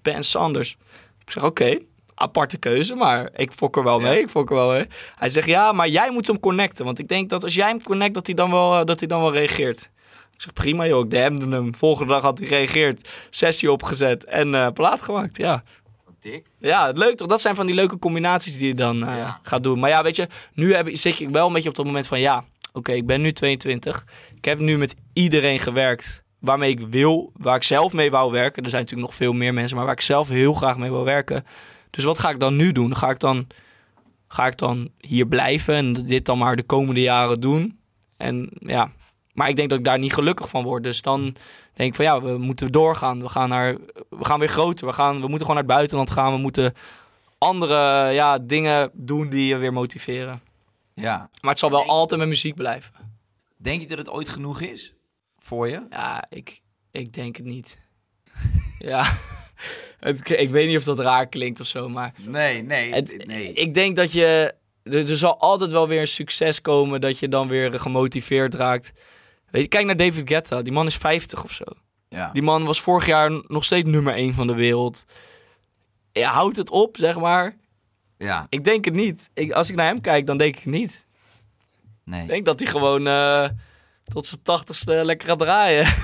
Speaker 2: Ben Sanders. Ik zeg, oké, aparte keuze, maar ik fok er wel
Speaker 1: Ja.
Speaker 2: mee, ik fok er wel mee. Hij zegt, ja, maar jij moet hem connecten, want ik denk dat als jij hem connect, dat hij dan wel, eh, dat hij dan wel reageert. Ik zeg, prima joh, ik DM'de hem. Volgende dag had hij gereageerd, sessie opgezet en eh, plaat gemaakt, ja.
Speaker 1: Dik.
Speaker 2: Ja, leuk toch? Dat zijn van die leuke combinaties die je dan eh,
Speaker 1: Ja.
Speaker 2: gaat doen. Maar ja, weet je, nu heb, ik- zit ik wel een beetje op dat moment van... Ja, oké, ik ben nu 22. Ik heb nu met iedereen gewerkt waarmee ik wil, waar ik zelf mee wou werken. Er zijn natuurlijk nog veel meer mensen, maar waar ik zelf heel graag mee wil werken. Dus wat ga ik dan nu doen? Ga ik dan, ga ik dan hier blijven en dit dan maar de komende jaren doen? En ja, maar ik denk dat ik daar niet gelukkig van word. Dus dan denk ik van ja, we moeten doorgaan. We gaan, naar, we gaan weer groter. We, gaan, we moeten gewoon naar het buitenland gaan. We moeten andere ja, dingen doen die je weer motiveren.
Speaker 1: Ja.
Speaker 2: Maar het zal wel altijd met muziek blijven.
Speaker 1: Denk je dat het ooit genoeg is voor je?
Speaker 2: Ja, ik, ik denk het niet. ja, het, ik weet niet of dat raar klinkt of zo, maar
Speaker 1: Nee, nee,
Speaker 2: het-
Speaker 1: nee.
Speaker 2: ik denk dat je... Er, er zal altijd wel weer een succes komen dat je dan weer gemotiveerd raakt. Weet je, kijk naar David Guetta. Die man is 50 of zo.
Speaker 1: ja.
Speaker 2: Die man was vorig jaar nog steeds nummer 1 van de wereld. Ja, houdt het op, zeg maar.
Speaker 1: ja,
Speaker 2: Ik denk het niet. Ik, als ik naar hem kijk, dan denk ik het niet.
Speaker 1: nee.
Speaker 2: Ik denk dat hij gewoon eh, tot zijn tachtigste lekker gaat draaien.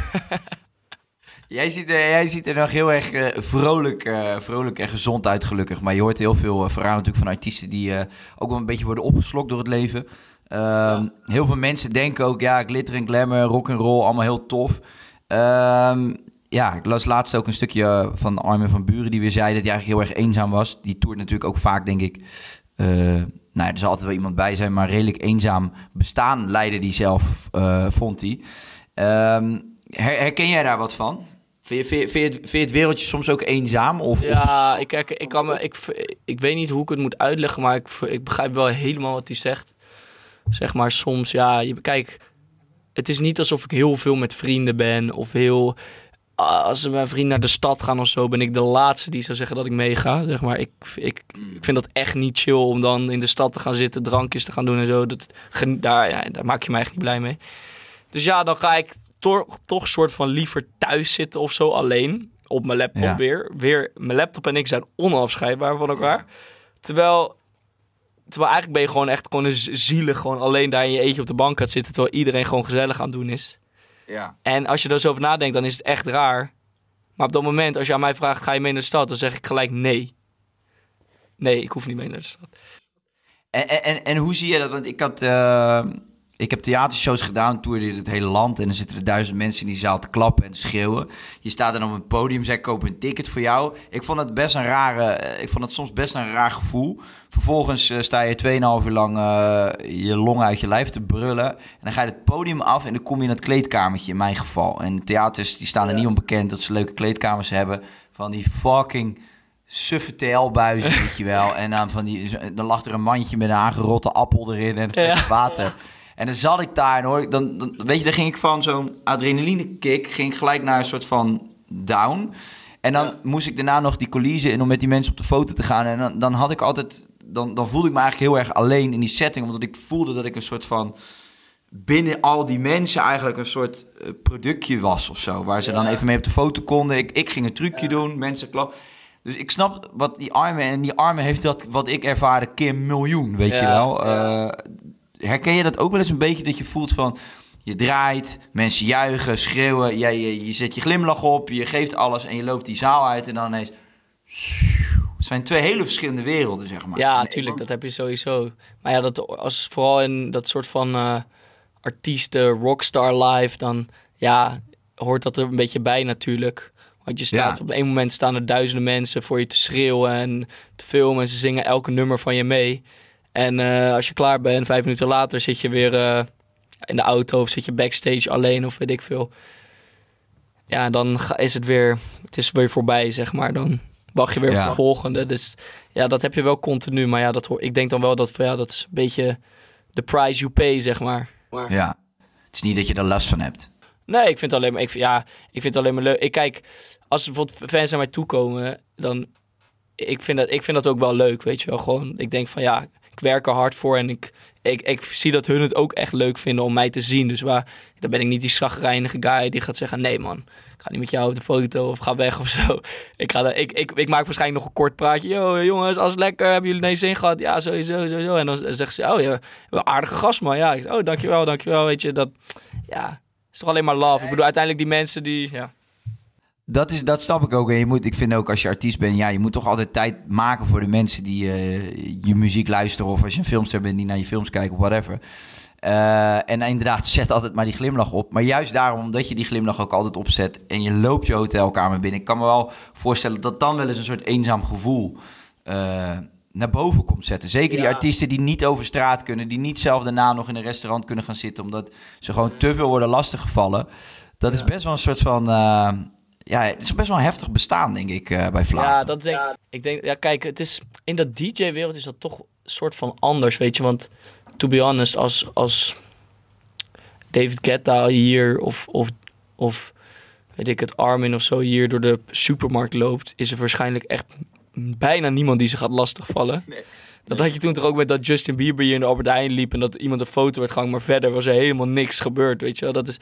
Speaker 1: Jij ziet, er, jij ziet er nog heel erg eh, vrolijk, eh, vrolijk en gezond uit, gelukkig. Maar je hoort heel veel verhalen natuurlijk van artiesten die ook wel een beetje worden opgeslokt door het leven. Ehm, Heel veel mensen denken ook, ja, glitter en glamour, rock and roll, allemaal heel tof. Ehm, ja, ik las laatst ook een stukje van Armin van Buren die weer zei dat hij eigenlijk heel erg eenzaam was. Die toert natuurlijk ook vaak, denk ik. eh, nou, ja, er zal altijd wel iemand bij zijn, maar redelijk eenzaam bestaan leidde die zelf, eh, vond hij. Ehm, her- herken jij daar wat van? Vind je, vind, je, vind, je het, vind je het wereldje soms ook eenzaam? Of, of-
Speaker 2: Ja, ik, ik, kan me, ik, ik weet niet hoe ik het moet uitleggen, maar ik, ik begrijp wel helemaal wat hij zegt. Zeg maar soms, ja, je, kijk, het is niet alsof ik heel veel met vrienden ben of heel... Als mijn vrienden naar de stad gaan of zo, ben ik de laatste die zou zeggen dat ik meega. Zeg maar, ik, ik, ik vind dat echt niet chill om dan in de stad te gaan zitten, drankjes te gaan doen en zo. Dat, daar, ja, daar maak je mij echt niet blij mee. Dus ja, dan ga ik toch, toch soort van liever thuis zitten of zo alleen. Op mijn laptop
Speaker 1: Ja.
Speaker 2: weer. Weer, mijn laptop en ik zijn onafscheidbaar van elkaar. Terwijl, terwijl eigenlijk ben je gewoon echt gewoon een zielig, gewoon alleen daar in je eentje op de bank gaat zitten. Terwijl iedereen gewoon gezellig aan het doen is.
Speaker 1: ja.
Speaker 2: En als je er zo over nadenkt, dan is het echt raar. Maar op dat moment, als je aan mij vraagt, ga je mee naar de stad? Dan zeg ik gelijk nee. Nee, ik hoef niet mee naar de stad.
Speaker 1: En, en, en, en hoe zie je dat? Want ik had... eh, ik heb theatershows gedaan, toerde in het hele land. En dan zitten er duizend mensen in die zaal te klappen en te schreeuwen. Je staat dan op een podium, zij kopen een ticket voor jou. Ik vond het best een rare... eh, Ik vond het soms best een raar gevoel. Vervolgens eh, sta je 2,5 uur lang eh, je longen uit je lijf te brullen. En dan ga je het podium af en dan kom je in het kleedkamertje, in mijn geval. En theaters die staan er niet onbekend dat ze leuke kleedkamers hebben. Van die fucking suffe TL-buizen, weet je wel. En dan, van die, dan lag er een mandje met een aangerotte appel erin en een
Speaker 2: Ja.
Speaker 1: water. En dan zat ik daar en hoor, dan, dan, weet je, dan ging ik van zo'n adrenaline kick, ging ik gelijk naar een soort van down. En dan moest ik daarna nog die coulisse in om met die mensen op de foto te gaan. En dan, dan had ik altijd, dan, dan voelde ik me eigenlijk heel erg alleen in die setting, omdat ik voelde dat ik een soort van binnen al die mensen eigenlijk een soort eh, productje was of zo. Waar ze dan even mee op de foto konden. Ik, ik ging een trucje doen, mensen klap. Dus ik snap wat die armen en die armen heeft dat wat ik ervaarde keer miljoen, weet je wel. Eh, herken je dat ook wel eens een beetje dat je voelt van je draait, mensen juichen, schreeuwen, jij, je, je zet je glimlach op, je geeft alles en je loopt die zaal uit en dan ineens. Het zijn twee hele verschillende werelden, zeg maar.
Speaker 2: Ja, natuurlijk, dat heb je sowieso. Maar ja, dat, als vooral in dat soort van eh, artiesten, rockstar live, dan ja, hoort dat er een beetje bij natuurlijk. Want je staat
Speaker 1: Ja.
Speaker 2: op een moment staan er duizenden mensen voor je te schreeuwen en te filmen en ze zingen elke nummer van je mee. En eh, als je klaar bent, vijf minuten later zit je weer eh, in de auto of zit je backstage alleen of weet ik veel. Ja, dan is het weer, het is weer voorbij, zeg maar. Dan wacht je weer
Speaker 1: Ja.
Speaker 2: op de volgende. Dus ja, dat heb je wel continu. Maar ja, dat hoor, ik denk dan wel dat ja, dat is een beetje de price you pay, zeg maar.
Speaker 1: Ja, het is niet dat je er last van hebt.
Speaker 2: Nee, ik vind het alleen maar, ik, ja, ik vind het alleen maar leuk. Ik kijk, als bijvoorbeeld fans naar mij toe komen, dan ik vind dat, ik vind dat ook wel leuk, weet je wel. Gewoon, ik denk van ja, ik werk er hard voor en ik, ik, ik zie dat hun het ook echt leuk vinden om mij te zien. Dus waar, dan ben ik niet die zagrijnige guy die gaat zeggen, nee man, ik ga niet met jou op de foto of ga weg of zo. Ik, ga, dan- ik, ik, ik maak waarschijnlijk nog een kort praatje. Yo jongens, als lekker, hebben jullie nee zin gehad? Ja, sowieso, sowieso. En dan zegt ze, oh ja, wel aardige gast man. Ja, ik zeg, oh dankjewel, dankjewel, weet je. Dat, ja, is toch alleen maar love. Ik bedoel, uiteindelijk die mensen die... Ja.
Speaker 1: Dat, is, dat snap ik ook. En je moet, ik vind ook als je artiest bent, ja, je moet toch altijd tijd maken voor de mensen die eh, je muziek luisteren. Of als je een filmster bent die naar je films kijkt of whatever. Eh, en inderdaad, zet altijd maar die glimlach op. Maar juist daarom, omdat je die glimlach ook altijd opzet en je loopt je hotelkamer binnen. Ik kan me wel voorstellen dat dan wel eens een soort eenzaam gevoel eh, naar boven komt zetten. Zeker die artiesten die niet over straat kunnen, die niet zelf daarna nog in een restaurant kunnen gaan zitten, omdat ze gewoon te veel worden lastiggevallen. Dat is best wel een soort van. Ja, het is best wel een heftig bestaan, denk ik, eh, bij Vlaam.
Speaker 2: Ja, dat denk ik. denk, ja, kijk, het is in dat DJ-wereld is dat toch een soort van anders, weet je. Want to be honest, als, als David Guetta hier of, of, of weet ik het, Armin of zo hier door de supermarkt loopt, is er waarschijnlijk echt bijna niemand die ze gaat lastigvallen. Dat had je toen toch ook met dat Justin Bieber hier in de Albert Heijn liep en dat iemand een foto werd gehangen, maar verder was er helemaal niks gebeurd, weet je wel. Dat, is,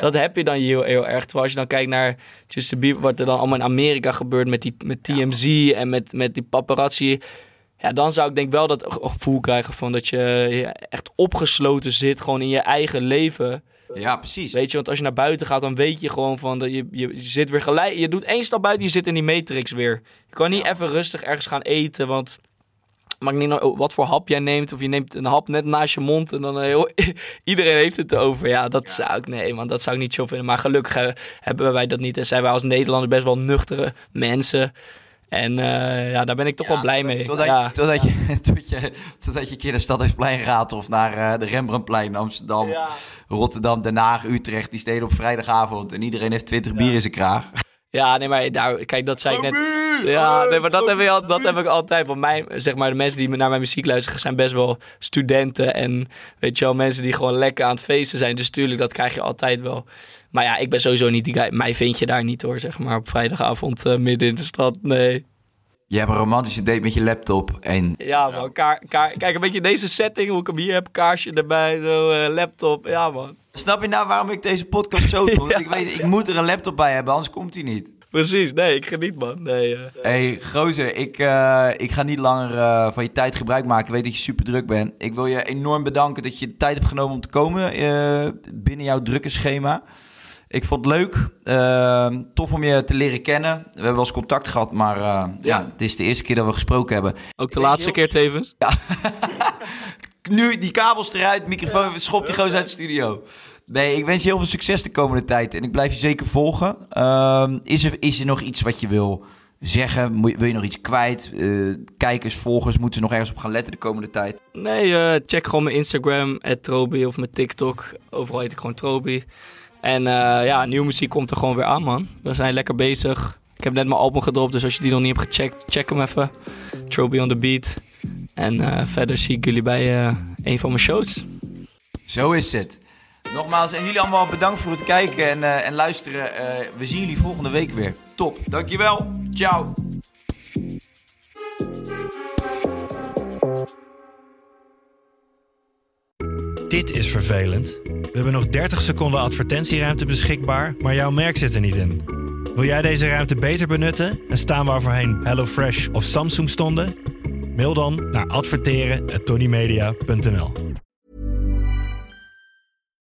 Speaker 2: dat heb je dan heel, heel erg. Terwijl als je dan kijkt naar Justin Bieber, wat er dan allemaal in Amerika gebeurt met, die, met TMZ en met, met die paparazzi. Ja, dan zou ik denk wel dat gevoel krijgen van dat je echt opgesloten zit, gewoon in je eigen leven.
Speaker 1: Ja, precies.
Speaker 2: Weet je, want als je naar buiten gaat, dan weet je gewoon van dat je, je, je zit weer gelijk. Je doet één stap buiten, je zit in die matrix weer. Je kan niet even rustig ergens gaan eten, want maakt niet wat voor hap jij neemt. Of je neemt een hap net naast je mond en dan eh, heel, iedereen heeft het erover. Ja, dat zou ik, nee man, dat zou ik niet zo vinden. Maar gelukkig eh, hebben wij dat niet. En zijn wij als Nederlanders best wel nuchtere mensen. En eh, ja, daar ben ik toch wel blij mee.
Speaker 1: Totdat,
Speaker 2: ja.
Speaker 1: je, totdat, je, tot je, totdat je een keer naar Stadhuisplein gaat of naar de Rembrandtplein, Amsterdam,
Speaker 2: Ja.
Speaker 1: Rotterdam, Den Haag, Utrecht. Die steden op vrijdagavond en iedereen heeft 20 bier in zijn kraag.
Speaker 2: Ja, nee, maar daar, kijk, dat zei ik net. Ja, nee, maar dat heb, ik al, dat heb ik altijd. Want mijn, zeg maar, de mensen die naar mijn muziek luisteren zijn best wel studenten. En weet je wel, mensen die gewoon lekker aan het feesten zijn. Dus tuurlijk, dat krijg je altijd wel. Maar ja, ik ben sowieso niet die guy. Mij vind je daar niet hoor, zeg maar, op vrijdagavond eh, midden in de stad. Nee.
Speaker 1: Je hebt een romantische date met je laptop en
Speaker 2: Ja, man. Kaar, kaar, kijk, een beetje deze setting, hoe ik hem hier heb. Kaarsje erbij, zo, eh, laptop. Ja, man.
Speaker 1: Snap je nou waarom ik deze podcast zo doe? Ik weet, ik moet er een laptop bij hebben, anders komt hij niet.
Speaker 2: Precies. Nee, ik geniet, man. Nee, eh.
Speaker 1: hey, gozer, ik, eh, ik ga niet langer eh, van je tijd gebruik maken. Ik weet dat je super druk bent. Ik wil je enorm bedanken dat je de tijd hebt genomen om te komen binnen jouw drukke schema. Ik vond het leuk. Eh, tof om je te leren kennen. We hebben wel eens contact gehad, maar ja. het is de eerste keer dat we gesproken hebben.
Speaker 2: Ook de laatste keer tevens.
Speaker 1: Nu, die kabels eruit, microfoon, schop die gozer uit de studio. Nee, ik wens je heel veel succes de komende tijd. En ik blijf je zeker volgen. Ehm, is, er, is er nog iets wat je wil zeggen? Moet Wil je nog iets kwijt? Eh, kijkers, volgers, moeten ze nog ergens op gaan letten de komende tijd?
Speaker 2: Nee, eh, check gewoon mijn Instagram, Trobi, of mijn TikTok. Overal heet ik gewoon Trobi. En eh, ja, nieuwe muziek komt er gewoon weer aan, man. We zijn lekker bezig. Ik heb net mijn album gedropt, dus als je die nog niet hebt gecheckt, check hem even. Trobi on the beat. En eh, verder zie ik jullie bij eh, een van mijn shows.
Speaker 1: Zo is het. Nogmaals, en jullie allemaal bedankt voor het kijken en, eh, en luisteren. Eh, we zien jullie volgende week weer. Top, dankjewel. Ciao.
Speaker 5: Dit is vervelend. We hebben nog 30 seconden advertentieruimte beschikbaar, maar jouw merk zit er niet in. Wil jij deze ruimte beter benutten en staan waar voorheen HelloFresh of Samsung stonden? Mail dan naar adverteren@tonymedia.nl.